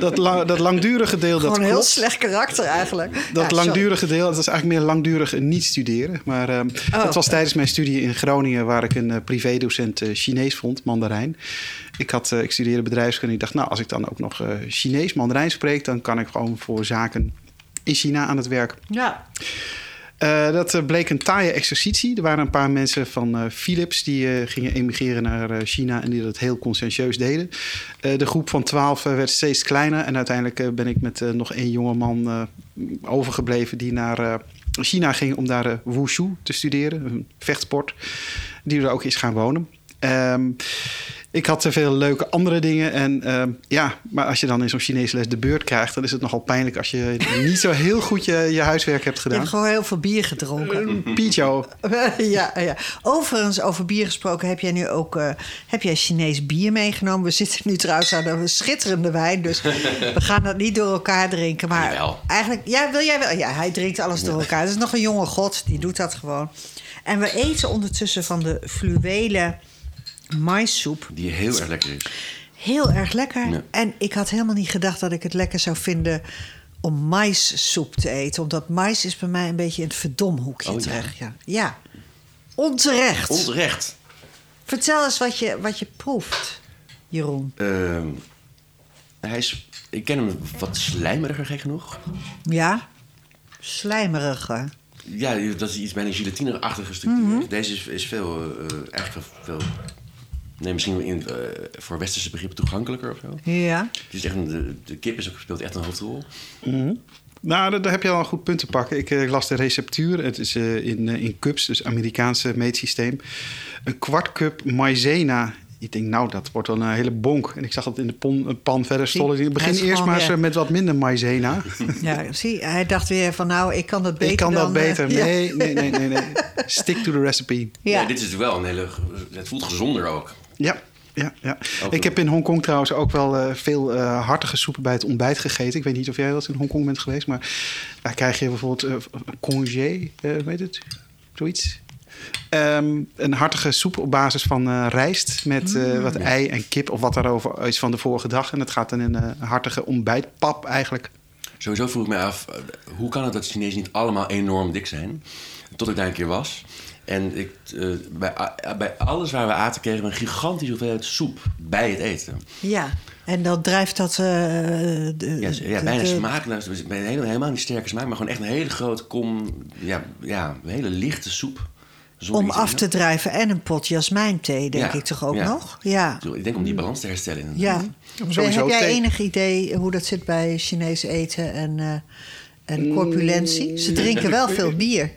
dat, la- dat langdurige deel, Gewoon dat een heel klopt. slecht karakter eigenlijk. Dat Ja, sorry. langdurige deel, dat is eigenlijk meer langdurig niet studeren. Maar ehm Oh. was tijdens mijn studie in Groningen... waar ik een eh, privédocent eh, Chinees vond, Mandarijn. Ik, had, eh, ik studeerde bedrijfskunde. Ik dacht, nou, als ik dan ook nog eh, Chinees, Mandarijn spreek... dan kan ik gewoon voor zaken in China aan het werk. Ja. Eh, dat bleek een taaie exercitie. Er waren een paar mensen van Philips die gingen emigreren naar China en die dat heel conscientieus deden. De groep van twaalf werd steeds kleiner en uiteindelijk ben ik met nog één jonge man eh, overgebleven die naar China ging om daar wushu te studeren, een vechtsport, die er ook is gaan wonen. Ehm, ik had te veel leuke andere dingen. En ehm, ja, maar als je dan in zo'n Chinese les de beurt krijgt, dan is het nogal pijnlijk als je [laughs] niet zo heel goed je, je huiswerk hebt Je gedaan. hebt gewoon heel veel bier gedronken. Picho. [laughs] ja, ja. Overigens, over bier gesproken, heb jij nu ook eh, heb jij Chinees bier meegenomen? We zitten nu trouwens aan een schitterende wijn, dus [laughs] we gaan dat niet door elkaar drinken. Maar Jawel. eigenlijk, ja, wil jij wel? Ja, hij drinkt alles door elkaar. Dat is nog een jonge god, die doet dat gewoon. En we eten ondertussen van de fluwelen maissoep. Die heel erg lekker is. Heel erg lekker. Ja. En ik had helemaal niet gedacht dat ik het lekker zou vinden om maissoep te eten. Omdat mais is bij mij een beetje in het verdomhoekje Oh, terecht. Ja. ja. Onterecht. Onterecht. Vertel eens wat je, wat je proeft, Jeroen. Ehm, hij is, ik ken hem wat slijmeriger, gek genoeg. Ja? Slijmerige. Ja, dat is iets bijna gelatine-achtige structuur. Mhm. Deze is, is veel, eh, eh, eigenlijk veel, veel nee, misschien wel in, eh, voor westerse begrippen toegankelijker of zo. Ja. Het is echt een, de, de kip is ook, speelt echt een hoofdrol. Nou, daar, heb je al een goed punt te pakken. Ik eh, las de receptuur. Het is eh, in, in cups, dus Amerikaanse meetsysteem. Een kwart cup maizena. Ik denk, nou, dat wordt wel een hele bonk. En ik zag het in de pon- pan verder stollen. Ik begin eerst gewoon maar eens met wat minder maizena. [laughs] ja, zie, hij dacht weer van nou, ik kan dat beter ik kan dat dan, beter. [laughs] ja. Nee, nee, nee, nee, nee. Stick to the recipe. Ja. Ja. dit is wel een hele... Het voelt gezonder ook. Ja, ja, ja. Ik heb in Hongkong trouwens ook wel eh, veel eh, hartige soepen bij het ontbijt gegeten. Ik weet niet of jij wel eens in Hongkong bent geweest, maar daar krijg je bijvoorbeeld congé, eh weet het, zoiets. Ehm, een hartige soep op basis van eh, rijst met eh, wat ei en kip of wat daarover is van de vorige dag. En dat gaat dan in eh, een hartige ontbijtpap eigenlijk. Sowieso vroeg ik mij af, eh, hoe kan het dat Chinezen niet allemaal enorm dik zijn? Tot ik daar een keer was. En ik, eh, bij, a- bij alles waar we aten kregen we een gigantische hoeveelheid soep bij het eten. Ja, en dan drijft dat... eh, de, Ja, ja de- bijna de-. Dus bij- Helemaal, helemaal niet sterke smaak, maar gewoon echt een hele grote kom... Ja, ja een hele lichte soep. Om af te drijven en een pot jasmijnthee, denk Ja, ik toch ook ja. nog? Ja. Ik denk om die balans te herstellen. inderdaad. Ja. Sowieso Heb jij thee. enig idee hoe dat zit bij Chinees eten en, eh, en Mm. corpulentie? Ze drinken wel veel bier.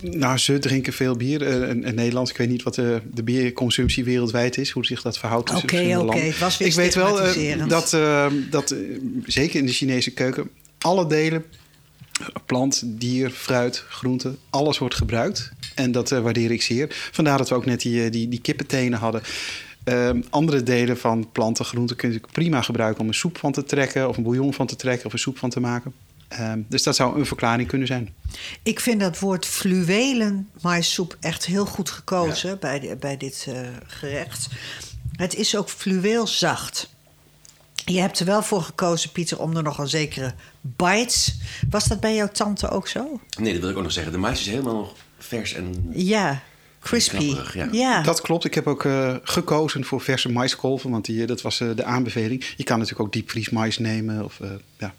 Nou, ze drinken veel bier. eh, in, in Nederland, ik weet niet wat de, de bierconsumptie wereldwijd is, hoe zich dat verhoudt tussen Oké, verschillende oké, landen. het was weer ik weet wel eh, dat, dat zeker in de Chinese keuken alle delen, plant, dier, fruit, groente, alles wordt gebruikt. En dat eh, waardeer ik zeer. Vandaar dat we ook net die, eh, die, die kippentenen hadden. Ehm, andere delen van planten, groenten kun je prima gebruiken om een soep van te trekken, of een bouillon van te trekken, of een soep van te maken. Ehm, dus dat zou een verklaring kunnen zijn. Ik vind dat woord fluwelen maissoep echt heel goed gekozen bij, de- bij dit eh, gerecht. Het is ook fluweelzacht. Je hebt er wel voor gekozen, Pieter, om er nog een zekere bites. Was dat bij jouw tante ook zo? Nee, dat wil ik ook nog zeggen. De mais is helemaal nog vers en Ja. Crispy. Knapperig, ja. ja. Dat klopt. Ik heb ook eh, gekozen voor verse maiskolven, want die, eh, dat was eh, de aanbeveling. Je kan natuurlijk ook diepvries mais nemen. Of, eh, ja.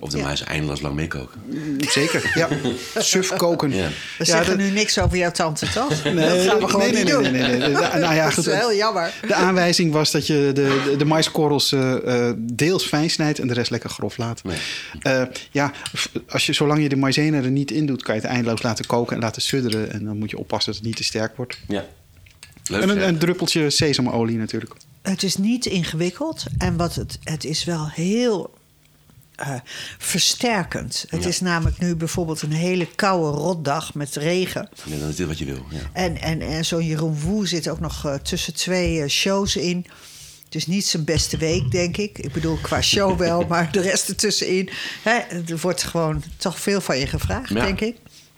Of de Ja. muis eindeloos lang meekoken. Zeker, ja. Suf koken. Ja. We Ja, zeggen dat- nu niks over jouw tante, toch? Nee, dat gaan we gewoon nee, nee, niet nee, doen. nee, nee, nee. Nou, nou ja, dat goed. is heel jammer. De aanwijzing was dat je de, de, de maiskorrels eh, eh, deels fijn snijdt en de rest lekker grof laat. Nee. Eh, ja, als je, zolang je de maïzena er niet in doet, kan je het eindeloos laten koken en laten sudderen. En dan moet je oppassen dat het niet te sterk wordt. Ja. Leuk. En een, een druppeltje sesamolie natuurlijk. Het is niet ingewikkeld en wat het, het is wel heel eh, versterkend. Het Ja. is namelijk nu bijvoorbeeld een hele koude rotdag met regen. Ja, dan is dit wat je wil. Ja. En, en, en zo'n Jeroen Woe zit ook nog eh, tussen twee eh, shows in. Het is niet zijn beste week, denk ik. Ik bedoel, qua show [laughs] wel, maar de rest ertussenin. Hè, er wordt gewoon toch veel van je gevraagd, Ja. denk ik.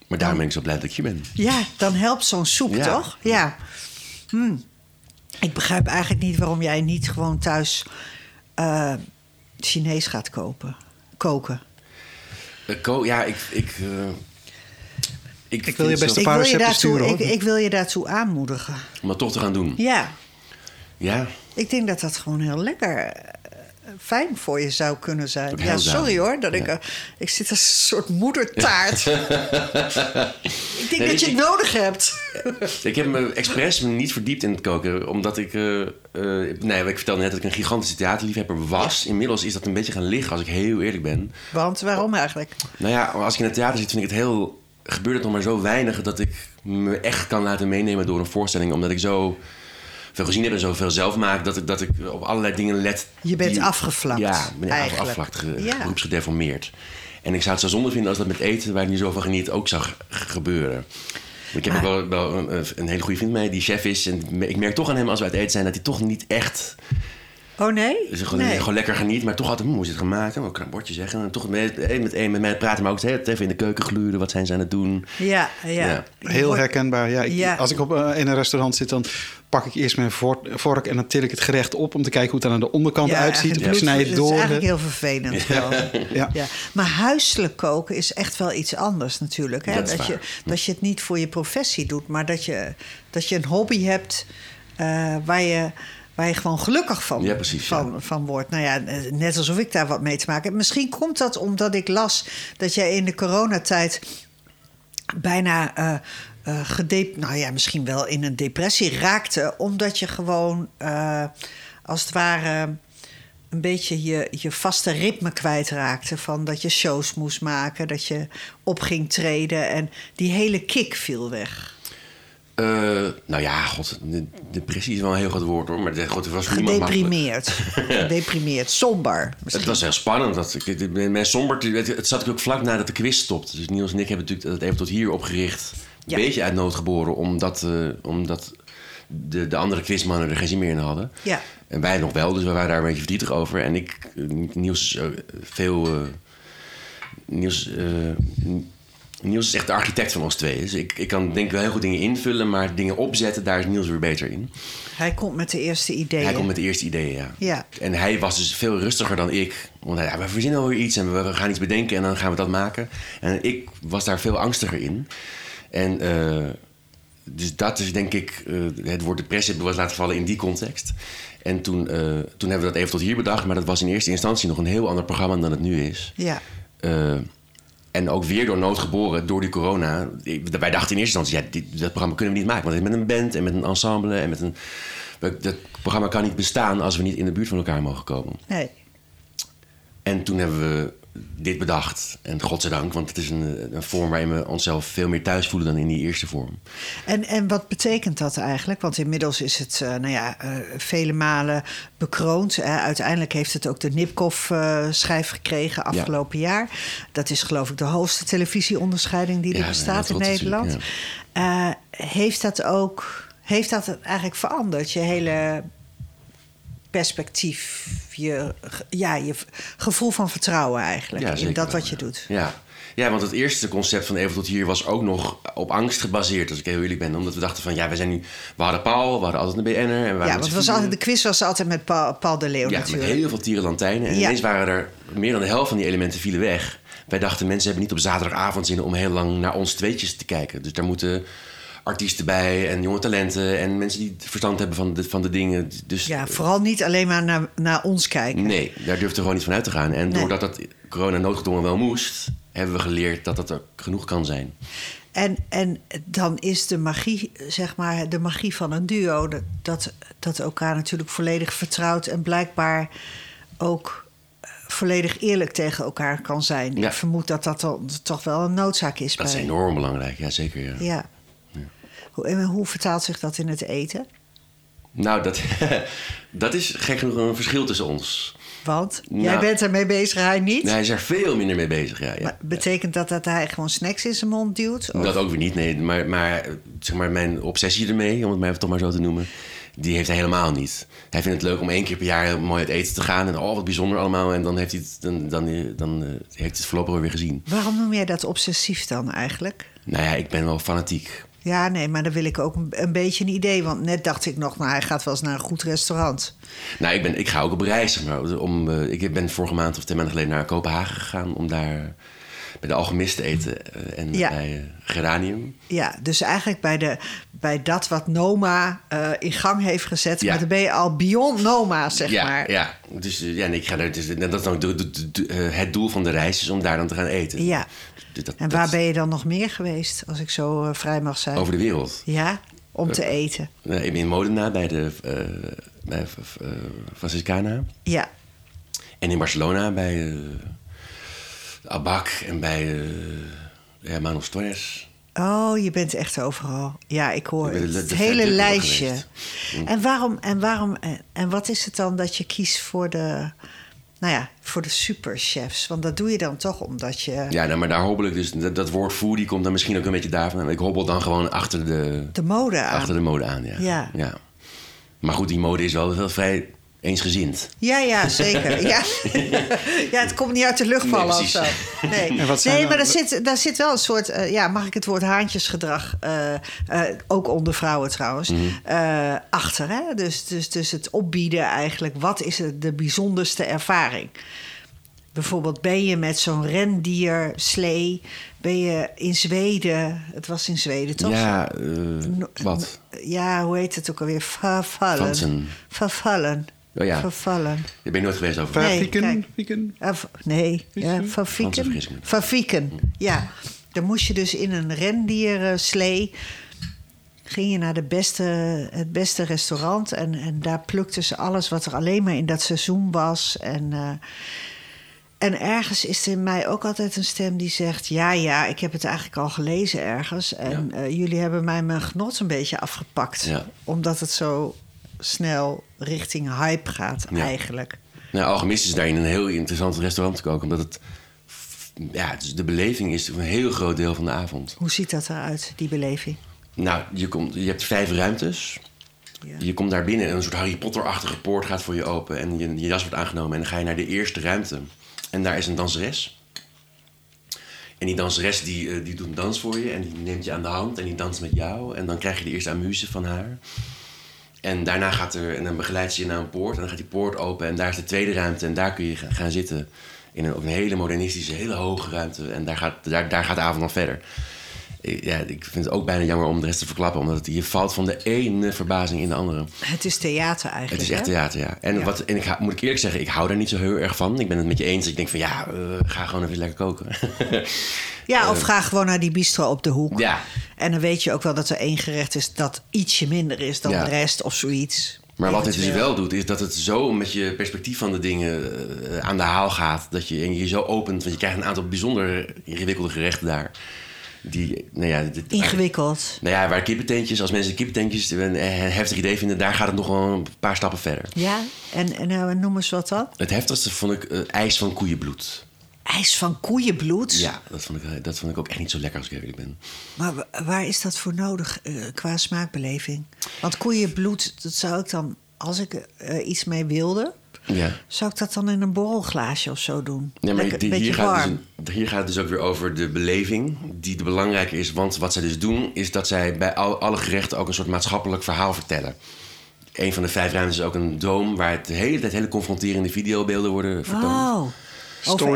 Maar daarom ben ik zo blij dat ik hier ben. Ja, dan helpt zo'n soep, toch? Ja. Hm. Ik begrijp eigenlijk niet waarom jij niet gewoon thuis Chinees gaat kopen, koken. Eh, ko- ja, ik... Ik, eh, ik, Ik wil je best een paar ik, wil je recepten daartoe, sturen, ik, wil je daartoe aanmoedigen. Om dat toch te gaan doen. Ja, Ja, ik denk dat dat gewoon heel lekker fijn voor je zou kunnen zijn. Ja, sorry hoor, dat ik, Ja. eh, ik zit als een soort moedertaart. [laughs] ik denk Nee, dat je ik- het nodig hebt. ik heb me expres me niet verdiept in het koken. Omdat ik... eh, eh, nee, ik vertelde net dat ik een gigantische theaterliefhebber was. Inmiddels is dat een beetje gaan liggen, als ik heel eerlijk ben. Want waarom eigenlijk? Nou ja, als ik in het theater zit, vind ik het heel... Gebeurt het nog maar zo weinig dat ik me echt kan laten meenemen door een voorstelling. Omdat ik zo veel gezien heb en zoveel zelf maak... dat ik, dat ik op allerlei dingen let. Je bent die- afgevlakt, Ja, ben eigenlijk. afgevlakt, ge, Ja. beroepsgedeformeerd. En ik zou het zo zonde vinden als dat met eten... waar ik nu zo van geniet, ook zou ge- gebeuren. Ik heb ook wel, wel een, een hele goede vriend mee die chef is. En ik merk toch aan hem als we uit eten zijn... dat hij toch niet echt Oh nee? dus gewoon, nee. gewoon lekker geniet, maar toch altijd, hm, hoe is het gemaakt? En een bordje zeggen. En toch met, eh, met, met, met mij praten, maar ook het hele tijd even in de keuken gluren. Wat zijn ze aan het doen? Ja, ja. Ja. Heel herkenbaar. Ja, ik- Ja. Als ik op, eh, in een restaurant zit, dan pak ik eerst mijn vor- vork en dan til ik het gerecht op om te kijken hoe het er aan de onderkant Ja, uitziet. Ik snij door. Dat is eigenlijk heel vervelend wel. Ja. Ja. Maar huiselijk koken is echt wel iets anders natuurlijk. Hè? Dat je, waar. dat je het niet voor je professie doet, maar dat je, dat je een hobby hebt eh, waar, je, waar je gewoon gelukkig van, Ja, precies, van, ja. van wordt. Nou ja, net alsof ik daar wat mee te maken heb. Misschien komt dat omdat ik las dat jij in de coronatijd bijna eh eh, gedep- nou ja, misschien wel in een depressie raakte, omdat je gewoon eh, als het ware een beetje je, je vaste ritme kwijtraakte. Van dat je shows moest maken, dat je op ging treden en die hele kick viel weg. Eh, nou ja, god, de- depressie is wel een heel groot woord hoor. Maar de, god, was. Gedeprimeerd. [laughs] Gedeprimeerd, somber. Misschien. Het was heel spannend. Dat, ik- mijn somber, het, het zat ook vlak nadat de quiz stopte. Dus Niels en ik hebben natuurlijk het even tot hier opgericht. Een Ja. beetje uit nood geboren, omdat, eh, omdat de, de andere quizmannen er geen zin meer in hadden. Ja. En wij nog wel, dus we waren daar een beetje verdrietig over. En ik, eh, Niels, veel. eh, Niels, Niels is echt de architect van ons twee. Dus ik, ik kan denk ik wel heel goed dingen invullen, maar dingen opzetten, daar is Niels weer beter in. Hij komt met de eerste ideeën. Hij komt met de eerste ideeën, ja. Ja. En hij was dus veel rustiger dan ik. Want ja, we verzinnen alweer iets en we, gaan iets bedenken en dan gaan we dat maken. En ik was daar veel angstiger in. En eh, dus dat is denk ik eh, het woord depressie hebben we laten vallen in die context. En toen, eh, toen hebben we dat even tot hier bedacht. Maar dat was in eerste instantie nog een heel ander programma dan het nu is. Ja. En ook weer door nood geboren, door die corona. Wij dachten in eerste instantie, ja, dit, dat programma kunnen we niet maken. Want met een band en met een ensemble en met een... Dat programma kan niet bestaan als we niet in de buurt van elkaar mogen komen. Nee. En toen hebben we dit bedacht. En godzijdank, want het is een, een vorm waarin we onszelf veel meer thuis voelen dan in die eerste vorm. En, en wat betekent dat eigenlijk? Want inmiddels is het eh, nou ja, eh, vele malen bekroond. Uiteindelijk heeft het ook de Nipkoff-schijf gekregen afgelopen jaar. Dat is geloof ik de hoogste televisieonderscheiding die er Ja, bestaat in Nederland. Eh, heeft dat ook heeft dat eigenlijk veranderd? Je hele perspectief, je, ja, je gevoel van vertrouwen eigenlijk Ja, in dat wat je doet. Ja. ja, want het eerste concept van Even tot hier was ook nog op angst gebaseerd, als ik heel eerlijk ben. Omdat we dachten van, ja, we zijn nu... We hadden Paul, we hadden altijd een BN'er. En we waren Ja, met want was altijd, de quiz was altijd met Paul, Paul de Leeuw Ja, met natuurlijk. heel veel tierenlantijnen. En Ja. ineens waren er meer dan de helft van die elementen vielen weg. Wij dachten, mensen hebben niet op zaterdagavond zin om heel lang naar ons tweetjes te kijken. Dus daar moeten artiesten bij en jonge talenten en mensen die verstand hebben van de, van de dingen. Dus Ja, vooral niet alleen maar naar, naar ons kijken. nee, daar durfde gewoon niet van uit te gaan. En Nee. doordat dat corona noodgedwongen wel moest, hebben we geleerd dat dat er genoeg kan zijn. En, en dan is de magie, zeg maar, de magie van een duo... dat- dat, elkaar natuurlijk volledig vertrouwt... en blijkbaar ook eh, volledig eerlijk tegen elkaar kan zijn. Ja. Ik vermoed dat dat dan toch wel een noodzaak is Dat is enorm belangrijk, ja zeker. Ja. Ja. Hoe, en hoe vertaalt zich dat in het eten? Nou, dat, [laughs] dat is gek genoeg een verschil tussen ons. Want Nou. jij bent ermee bezig, hij niet. Nee, hij is er veel minder mee bezig, ja. ja. Maar betekent dat dat hij gewoon snacks in zijn mond duwt? Of- Dat ook weer niet, nee. Maar, maar, zeg maar mijn obsessie ermee, om het maar even toch maar zo te noemen... die heeft hij helemaal niet. Hij vindt het leuk om één keer per jaar mooi uit eten te gaan... en oh, wat bijzonder allemaal. En dan heeft hij het, dan, dan, dan, eh, heeft hij het voorlopig weer gezien. Waarom noem jij dat obsessief dan eigenlijk? Nou ja, ik ben wel fanatiek. Ja, nee, maar dan wil ik ook een, een beetje een idee. Want net dacht ik nog, nou, hij gaat wel eens naar een goed restaurant. Nou, ik, ben, ik ga ook op reis. Zeg maar, om, eh, ik ben vorige maand of twee maanden geleden naar Kopenhagen gegaan... om daar bij de Alchemist te eten eh, en Ja. bij eh, Geranium. Ja, dus eigenlijk bij, de, bij dat wat Noma eh, in gang heeft gezet. Ja. Maar dan ben je al beyond Noma, zeg ja, maar. Ja, dus eh, ja, nee, ik ga daar, dus, dat is dan eh, het doel van de reis, is om daar dan te gaan eten. Ja. Dus dat- En dat- waar ben je dan nog meer geweest, als ik zo vrij mag zijn? Over de wereld. Ja, om te eten. Ik ben in Modena bij de bij Franciscana. Ja, En in Barcelona bij Abac en bij eh ja, Manos Torres. Oh, je bent echt overal. Ja, ik hoor Ik het, hele lijstje. En waarom, en waarom, en, en wat is het dan dat je kiest voor de, nou ja, voor de superchefs? Want dat doe je dan toch omdat je Ja, nou, maar daar hobbel ik dus. Dat, dat woord foodie komt dan misschien ook een beetje daarvan. Ik hobbel dan gewoon achter de, de mode aan. achter de mode aan. Ja. Ja. Maar goed, die mode is wel, wel vrij eensgezind. Ja, ja, [laughs] zeker. Ja. [laughs] ja, het komt niet uit de lucht vallen Nee, of zo. Nee, nee maar daar zit, daar zit wel een soort... eh, ja, mag ik het woord haantjesgedrag... eh, eh, ook onder vrouwen trouwens... Mhm. eh, achter, hè? Dus, dus, dus het opbieden eigenlijk... wat is het, de bijzonderste ervaring? Bijvoorbeeld ben je met zo'n rendier, slee... ben je in Zweden... het was in Zweden, toch? Ja, No- wat? Ja, hoe heet het ook alweer? Vervallen. Vervallen. Oh ja. Vervallen. Ik ben nooit geweest over. Nee, Fieken, kijk. Fieken. Uh, v- nee, ja, van Franse Fieken. vergissing. Van Fieken, ja. Dan moest je dus in een rendierslee... ging je naar de beste, het beste restaurant... En, en daar plukten ze alles wat er alleen maar in dat seizoen was. En, eh, en ergens is er in mij ook altijd een stem die zegt... ja, ja, ik heb het eigenlijk al gelezen ergens... en eh, jullie hebben mij mijn genot een beetje afgepakt. Ja. Omdat het zo snel richting hype gaat Ja. eigenlijk. Nou, Alchemist is daar in een heel interessant restaurant te koken. Omdat het... Ja, dus de beleving is een heel groot deel van de avond. Hoe ziet dat eruit, die beleving? Nou, je, komt, je hebt vijf ruimtes. Ja. Je komt daar binnen en een soort Harry Potter-achtige poort gaat voor je open. En je, je jas wordt aangenomen en dan ga je naar de eerste ruimte. En daar is een danseres. En die danseres die, eh, die doet een dans voor je en die neemt je aan de hand en die danst met jou. En dan krijg je de eerste amuse van haar. En daarna gaat er, en dan begeleidt ze je naar een poort en dan gaat die poort open. En daar is de tweede ruimte en daar kun je gaan zitten. In een, een hele modernistische, hele hoge ruimte. En daar gaat, daar, daar gaat de avond dan verder. Ik- Ja, ik vind het ook bijna jammer om de rest te verklappen. Omdat het, je valt van de ene verbazing in de andere. Het is theater eigenlijk. Het is echt hè? theater, ja. En, Ja. Wat, en ik moet ik eerlijk zeggen, ik hou daar niet zo heel erg van. Ik ben het met je eens. dat Ik denk van ja, eh, ga gewoon even lekker koken. [laughs] Ja, of ga gewoon naar die bistro op de hoek. Ja. En dan weet je ook wel dat er één gerecht is dat ietsje minder is dan Ja. de rest of zoiets. Maar wat het dus wel doet, is dat het zo met je perspectief van de dingen eh, aan de haal gaat. Dat je en je zo opent, want je krijgt een aantal bijzonder ingewikkelde gerechten daar. Die, nou ja, dit- Ingewikkeld. Nou ja, waar kippenteentjes, als mensen kippenteentjes een eh, heftig idee vinden, daar gaat het nog wel een paar stappen verder. Ja, en, en nou, noem eens wat dan? Het heftigste vond ik eh, ijs van koeienbloed. IJs van koeienbloed. Ja, dat vond, ik, dat vond ik ook echt niet zo lekker als ik eerlijk ben. Maar wa- waar is dat voor nodig qua smaakbeleving? Want koeienbloed, dat zou ik dan, als ik er iets mee wilde, Ja. zou ik dat dan in een borrelglaasje of zo doen? Ja, maar Lekker, die- hier, gaat dus, hier gaat het dus ook weer over de beleving, die de belangrijke is. Want wat zij dus doen, is dat zij bij al, alle gerechten ook een soort maatschappelijk verhaal vertellen. Een van de vijf ruimtes is ook een doom waar het de hele tijd hele confronterende videobeelden worden vertoond. Oh, Over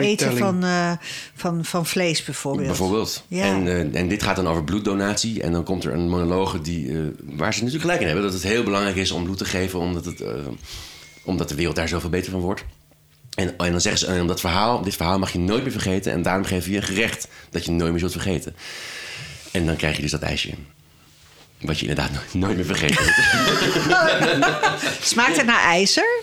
eten Storytelling. van, eh, van, van vlees bijvoorbeeld. Bijvoorbeeld. Ja. En, eh, en dit gaat dan over bloeddonatie. En dan komt er een monologe die, eh, waar ze natuurlijk gelijk in hebben. Dat het heel belangrijk is om bloed te geven. Omdat, het, eh, omdat de wereld daar zoveel beter van wordt. En, en dan zeggen ze, en dat verhaal, dit verhaal mag je nooit meer vergeten. En daarom geven we je een gerecht dat je nooit meer zult vergeten. En dan krijg je dus dat ijsje. Wat je inderdaad nooit, nooit meer vergeten. [laughs] Smaakt het naar ijzer?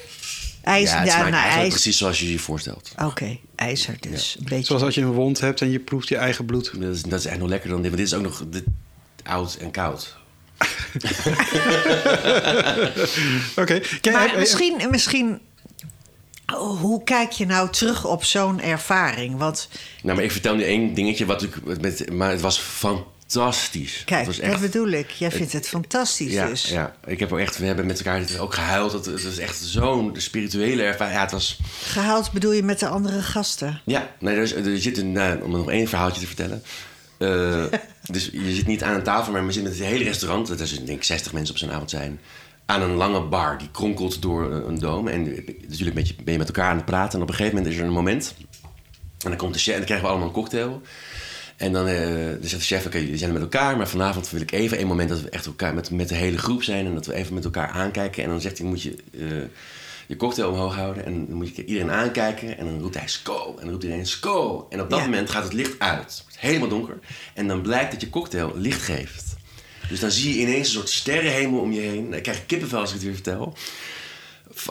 IJzer, ja, het ja, naar precies zoals je je voorstelt. Oké, ijzer dus. Een beetje. Zoals als je een wond hebt en je proeft je eigen bloed. Dat is, dat is echt nog lekkerder dan dit. Want dit is ook nog dit, oud en koud. Oké. Maar heb- misschien, misschien hoe kijk je nou terug op zo'n ervaring? Want Nou, maar ik vertel nu één dingetje. Wat ik, met, maar het was fantastisch. kijk, was dat echt, bedoel ik. Jij vindt het fantastisch ja, dus. ja, ik heb ook echt, we hebben met elkaar ook gehuild. Het, het was echt zo'n spirituele ervaring. Ja, het was, Gehaald bedoel je met de andere gasten? ja, nee, er, is, er zit een, nou, om nog één verhaaltje te vertellen. Eh, dus je zit niet aan een tafel, maar je zit met het hele restaurant. Dat er denk ik 60 mensen op zo'n avond zijn. Aan een lange bar die kronkelt door een, dome. En natuurlijk ben je, met elkaar aan het praten. En op een gegeven moment is er een moment. En dan komt de chef en dan krijgen we allemaal een cocktail. En dan, eh, zegt de chef, oké, jullie zijn met elkaar... maar vanavond wil ik even een moment dat we echt elkaar met, met de hele groep zijn... en dat we even met elkaar aankijken. En dan zegt hij, moet je eh, je cocktail omhoog houden... en dan moet je iedereen aankijken en dan roept hij sko. En dan roept iedereen sko. En op dat Ja. moment gaat het licht uit. Het wordt helemaal donker. En dan blijkt dat je cocktail licht geeft. Dus dan zie je ineens een soort sterrenhemel om je heen. Dan krijg je kippenvel als ik het weer vertel.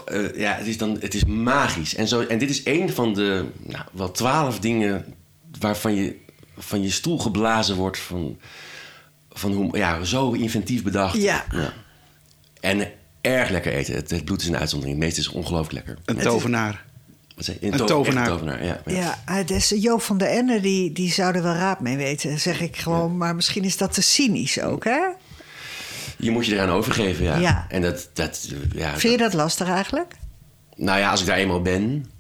Eh, ja, het is, dan, het is magisch. En, zo, en dit is één van de nou, wel twaalf dingen waarvan je van je stoel geblazen wordt. Van, van hoe, ja, zo inventief bedacht. Ja. En erg lekker eten. Het, het bloed is een uitzondering. Het meeste is ongelooflijk lekker. Een tovenaar. Wat zei je? Een to- tovenaar. ja. ja. Ja, dus Joop van der Ende, die, die zou er wel raad mee weten, zeg ik gewoon. Maar misschien is dat te cynisch ook, hè? Je moet je eraan overgeven, ja. Ja. En dat, dat, ja, Vind je dat lastig eigenlijk? Nou ja, als ik daar eenmaal ben,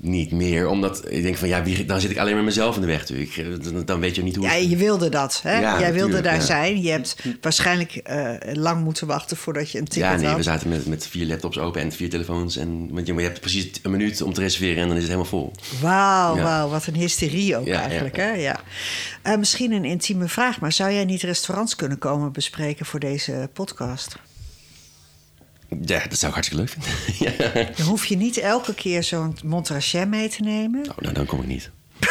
niet meer. Omdat ik denk van ja, wie, dan zit ik alleen maar mezelf in de weg. natuurlijk. Ik, dan, weet je niet hoe. Ja, je wilde dat, hè? Ja, Jij wilde daar ja. zijn. Je hebt waarschijnlijk eh, lang moeten wachten voordat je een ticket ja, nee, had. we zaten met, met vier laptops open en vier telefoons. En, want je, maar je hebt precies een minuut om te reserveren en dan is het helemaal vol. Wauw, Ja. wauw, wat een hysterie ook eigenlijk, hè? Ja. Eh, misschien een intieme vraag, maar zou jij niet restaurants kunnen komen bespreken voor deze podcast? Ja, dat zou ik hartstikke leuk vinden. [laughs] ja. Dan hoef je niet elke keer zo'n Montrachet mee te nemen. Nou, nou, dan kom ik niet. [laughs]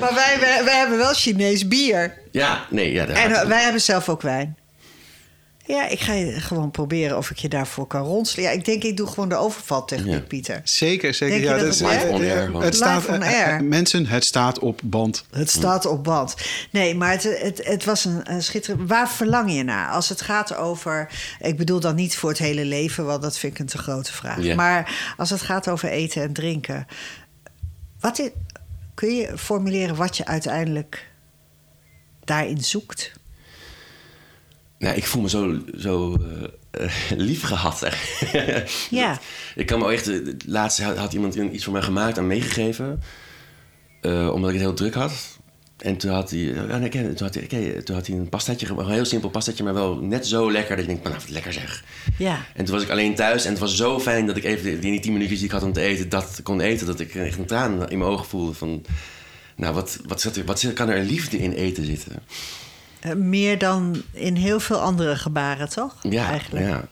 Maar wij, wij, wij hebben wel Chinees bier. Ja, nee, ja. dat En eh, wij hebben zelf ook wijn. Ja, ik ga je gewoon proberen of ik je daarvoor kan ronselen. Ja, ik denk, ik doe gewoon de overvaltechniek, Ja. Pieter. Zeker, zeker. Denk ja, dat is, het live on air gewoon? Het staat, on eh, eh, air. mensen, het staat op band. Het staat op band. Nee, maar het, het, het was een, een schitterend... Waar verlang je naar? Als het gaat over... Ik bedoel dan niet voor het hele leven, want dat vind ik een te grote vraag. Ja. Maar als het gaat over eten en drinken... Wat is, kun je formuleren wat je uiteindelijk daarin zoekt? Nou, ik voel me zo, zo eh, lief gehad. [laughs] Ja. Dat- ik kan me ook echt... eh, Laatst had, iemand iets voor mij gemaakt en meegegeven. omdat ik het heel druk had. En toen had hij, ja, nee, toen had hij, toen had hij een pastaatje, een heel simpel pastaatje, maar wel net zo lekker dat je denkt, nou, wat lekker zeg. Ja. En toen was ik alleen thuis en het was zo fijn dat ik even die- die tien minuutjes die ik had om te eten, dat kon eten. Dat ik echt een traan in mijn ogen voelde van, nou, wat, wat, zit er, wat kan er een liefde in eten zitten? Eh, meer dan in heel veel andere gebaren, toch? Ja, Eigenlijk. ja.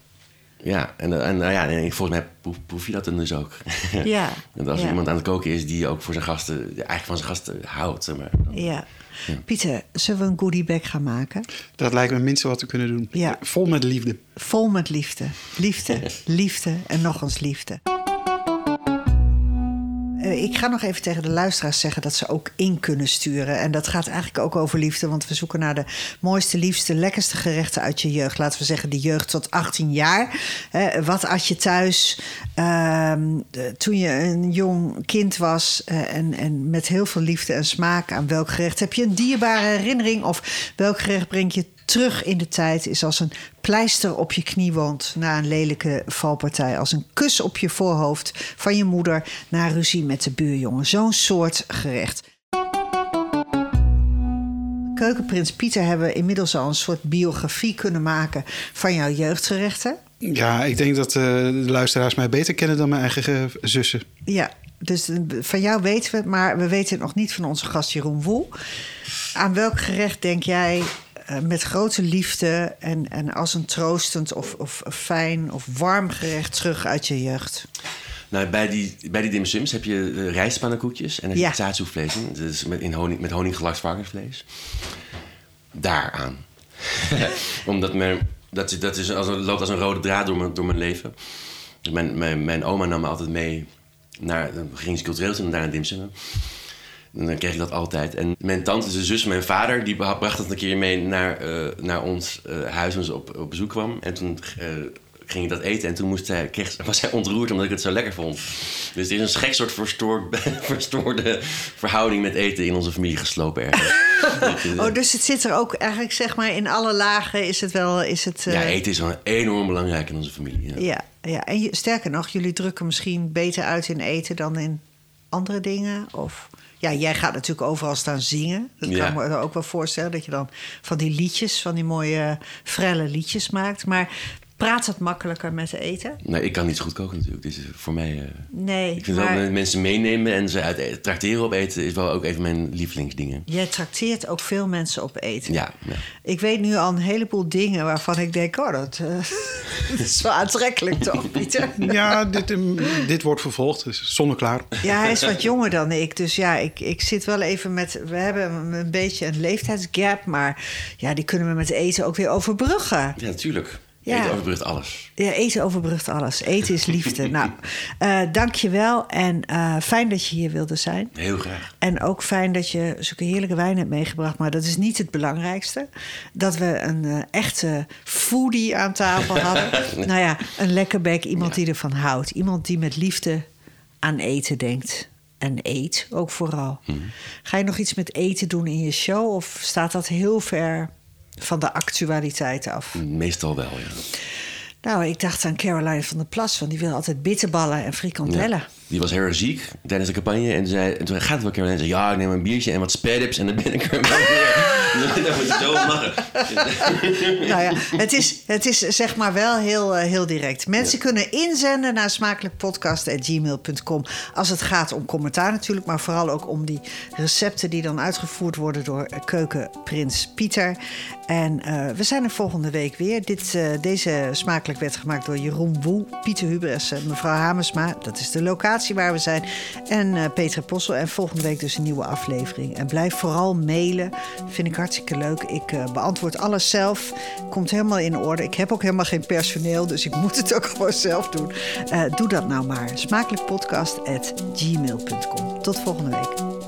Ja, en, en, nou ja, en volgens mij proef, proef je dat dan dus ook. [laughs] Ja, Want als ja. er iemand aan het koken is die ook voor zijn gasten, eigenlijk van zijn gasten houdt, zeg maar. dan- Ja. Pieter, zullen we een goodie bag gaan maken? Dat lijkt me het minste wat we kunnen doen. Ja. Vol met liefde. Vol met liefde. Liefde, [laughs] liefde en nog eens liefde. Eh, Ik ga nog even tegen de luisteraars zeggen dat ze ook in kunnen sturen. En dat gaat eigenlijk ook over liefde, want we zoeken naar de mooiste, liefste, lekkerste gerechten uit je jeugd. Laten we zeggen, de jeugd tot 18 jaar. Wat at je thuis ehm, toen je een jong kind was eh, en, en met heel veel liefde en smaak aan welk gerecht? Heb je een dierbare herinnering of welk gerecht brengt je terug in de tijd is als een pleister op je kniewond na een lelijke valpartij. Als een kus op je voorhoofd van je moeder na ruzie met de buurjongen. Zo'n soort gerecht. Keukenprins Pieter hebben we inmiddels al een soort biografie kunnen maken van jouw jeugdgerechten. Ja, ik denk dat uh, de luisteraars mij beter kennen dan mijn eigen zussen. Ja, dus van jou weten we het, maar we weten het nog niet van onze gast Jeroen Woel. Aan welk gerecht denk jij met grote liefde en, en als een troostend of, of fijn of warm gerecht terug uit je jeugd? Nou, bij die, bij die dimsums heb je de rijstpannenkoekjes en dan heb je ja. Dus met, in honing, met honing gelakt varkensvlees. Daaraan. [laughs] Omdat mijn, dat, dat is als een, loopt als een rode draad door mijn, door mijn leven. Mijn, mijn, mijn oma nam me altijd mee naar... Dan ging ze cultureel en daar naar dimsummen. En dan kreeg ik dat altijd. En mijn tante, zijn zus, mijn vader, die bracht dat een keer mee naar, uh, naar ons uh, huis toen ze op, op bezoek kwam. En toen uh, ging ik dat eten. En toen moest hij, kreeg, [laughs] was hij ontroerd omdat ik het zo lekker vond. Dus het is een gek soort verstoord, [laughs] verstoorde verhouding met eten in onze familie geslopen ergens. [laughs] oh, dus het zit er ook eigenlijk, zeg maar, in alle lagen is het wel... Is het, Ja, eten is wel enorm belangrijk in onze familie. Ja, ja, ja. en sterker nog, jullie drukken misschien beter uit in eten dan in andere dingen? Of... Ja, jij gaat natuurlijk overal staan zingen. Dat kan me ook wel voorstellen. Dat je dan van die liedjes, van die mooie, frelle liedjes maakt. Maar praat het makkelijker met eten? Nee, ik kan niet zo goed koken natuurlijk. Dus voor mij... Uh, nee, Ik vind maar... wel mensen meenemen en ze uit, e-, trakteren op eten... is wel ook een van mijn lievelingsdingen. Jij trakteert ook veel mensen op eten. Ja, ja. Ik weet nu al een heleboel dingen waarvan ik denk... oh, dat, uh, [laughs] dat is wel aantrekkelijk toch, Pieter? [laughs] Ja, dit, um, dit wordt vervolgd, dus zonneklaar. Ja, hij is wat jonger dan ik. Dus ja, ik, ik zit wel even met... We hebben een beetje een leeftijdsgap... maar ja, die kunnen we met eten ook weer overbruggen. Ja, natuurlijk. Ja. Eten overbrugt alles. Ja, eten overbrugt alles. Eten is liefde. nou, uh, dank je wel. En uh, fijn dat je hier wilde zijn. Heel graag. En ook fijn dat je zulke heerlijke wijn hebt meegebracht. Maar dat is niet het belangrijkste. Dat we een uh, echte foodie aan tafel [laughs] hadden. nou ja, een lekker bek. Iemand ja. die ervan houdt. Iemand die met liefde aan eten denkt. En eet ook vooral. Mhm. Hmm. Ga je nog iets met eten doen in je show? Of staat dat heel ver van de actualiteit af? Meestal wel, ja. Nou, ik dacht aan Caroline van der Plas, want die wil altijd bitterballen en frikandellen. Ja, die was heel erg ziek tijdens de campagne. En, zei, en toen gaat het wel Caroline zei, ja, ik neem een biertje en wat spaddips en dan ben ik er wel weer. [laughs] moet je zo lachen. [laughs] nou ja, het is, het is zeg maar wel heel, uh, heel direct. Mensen ja. kunnen inzenden naar smakelijkpodcast.gmail.com als het gaat om commentaar natuurlijk, maar vooral ook om die recepten die dan uitgevoerd worden door keukenprins Pieter. En uh, we zijn er volgende week weer. Dit, uh, deze smakelijk werd gemaakt door Jeroen Woe, Pieter Hubers en mevrouw Hamersma. Dat is de locatie waar we zijn. En uh, Petra Possel. En volgende week dus een nieuwe aflevering. En blijf vooral mailen. Vind ik hartstikke leuk. Ik beantwoord alles zelf. Komt helemaal in orde. Ik heb ook helemaal geen personeel, dus ik moet het ook [laughs] gewoon zelf doen. doe dat nou maar. Smakelijkpodcast.gmail.com. Tot volgende week.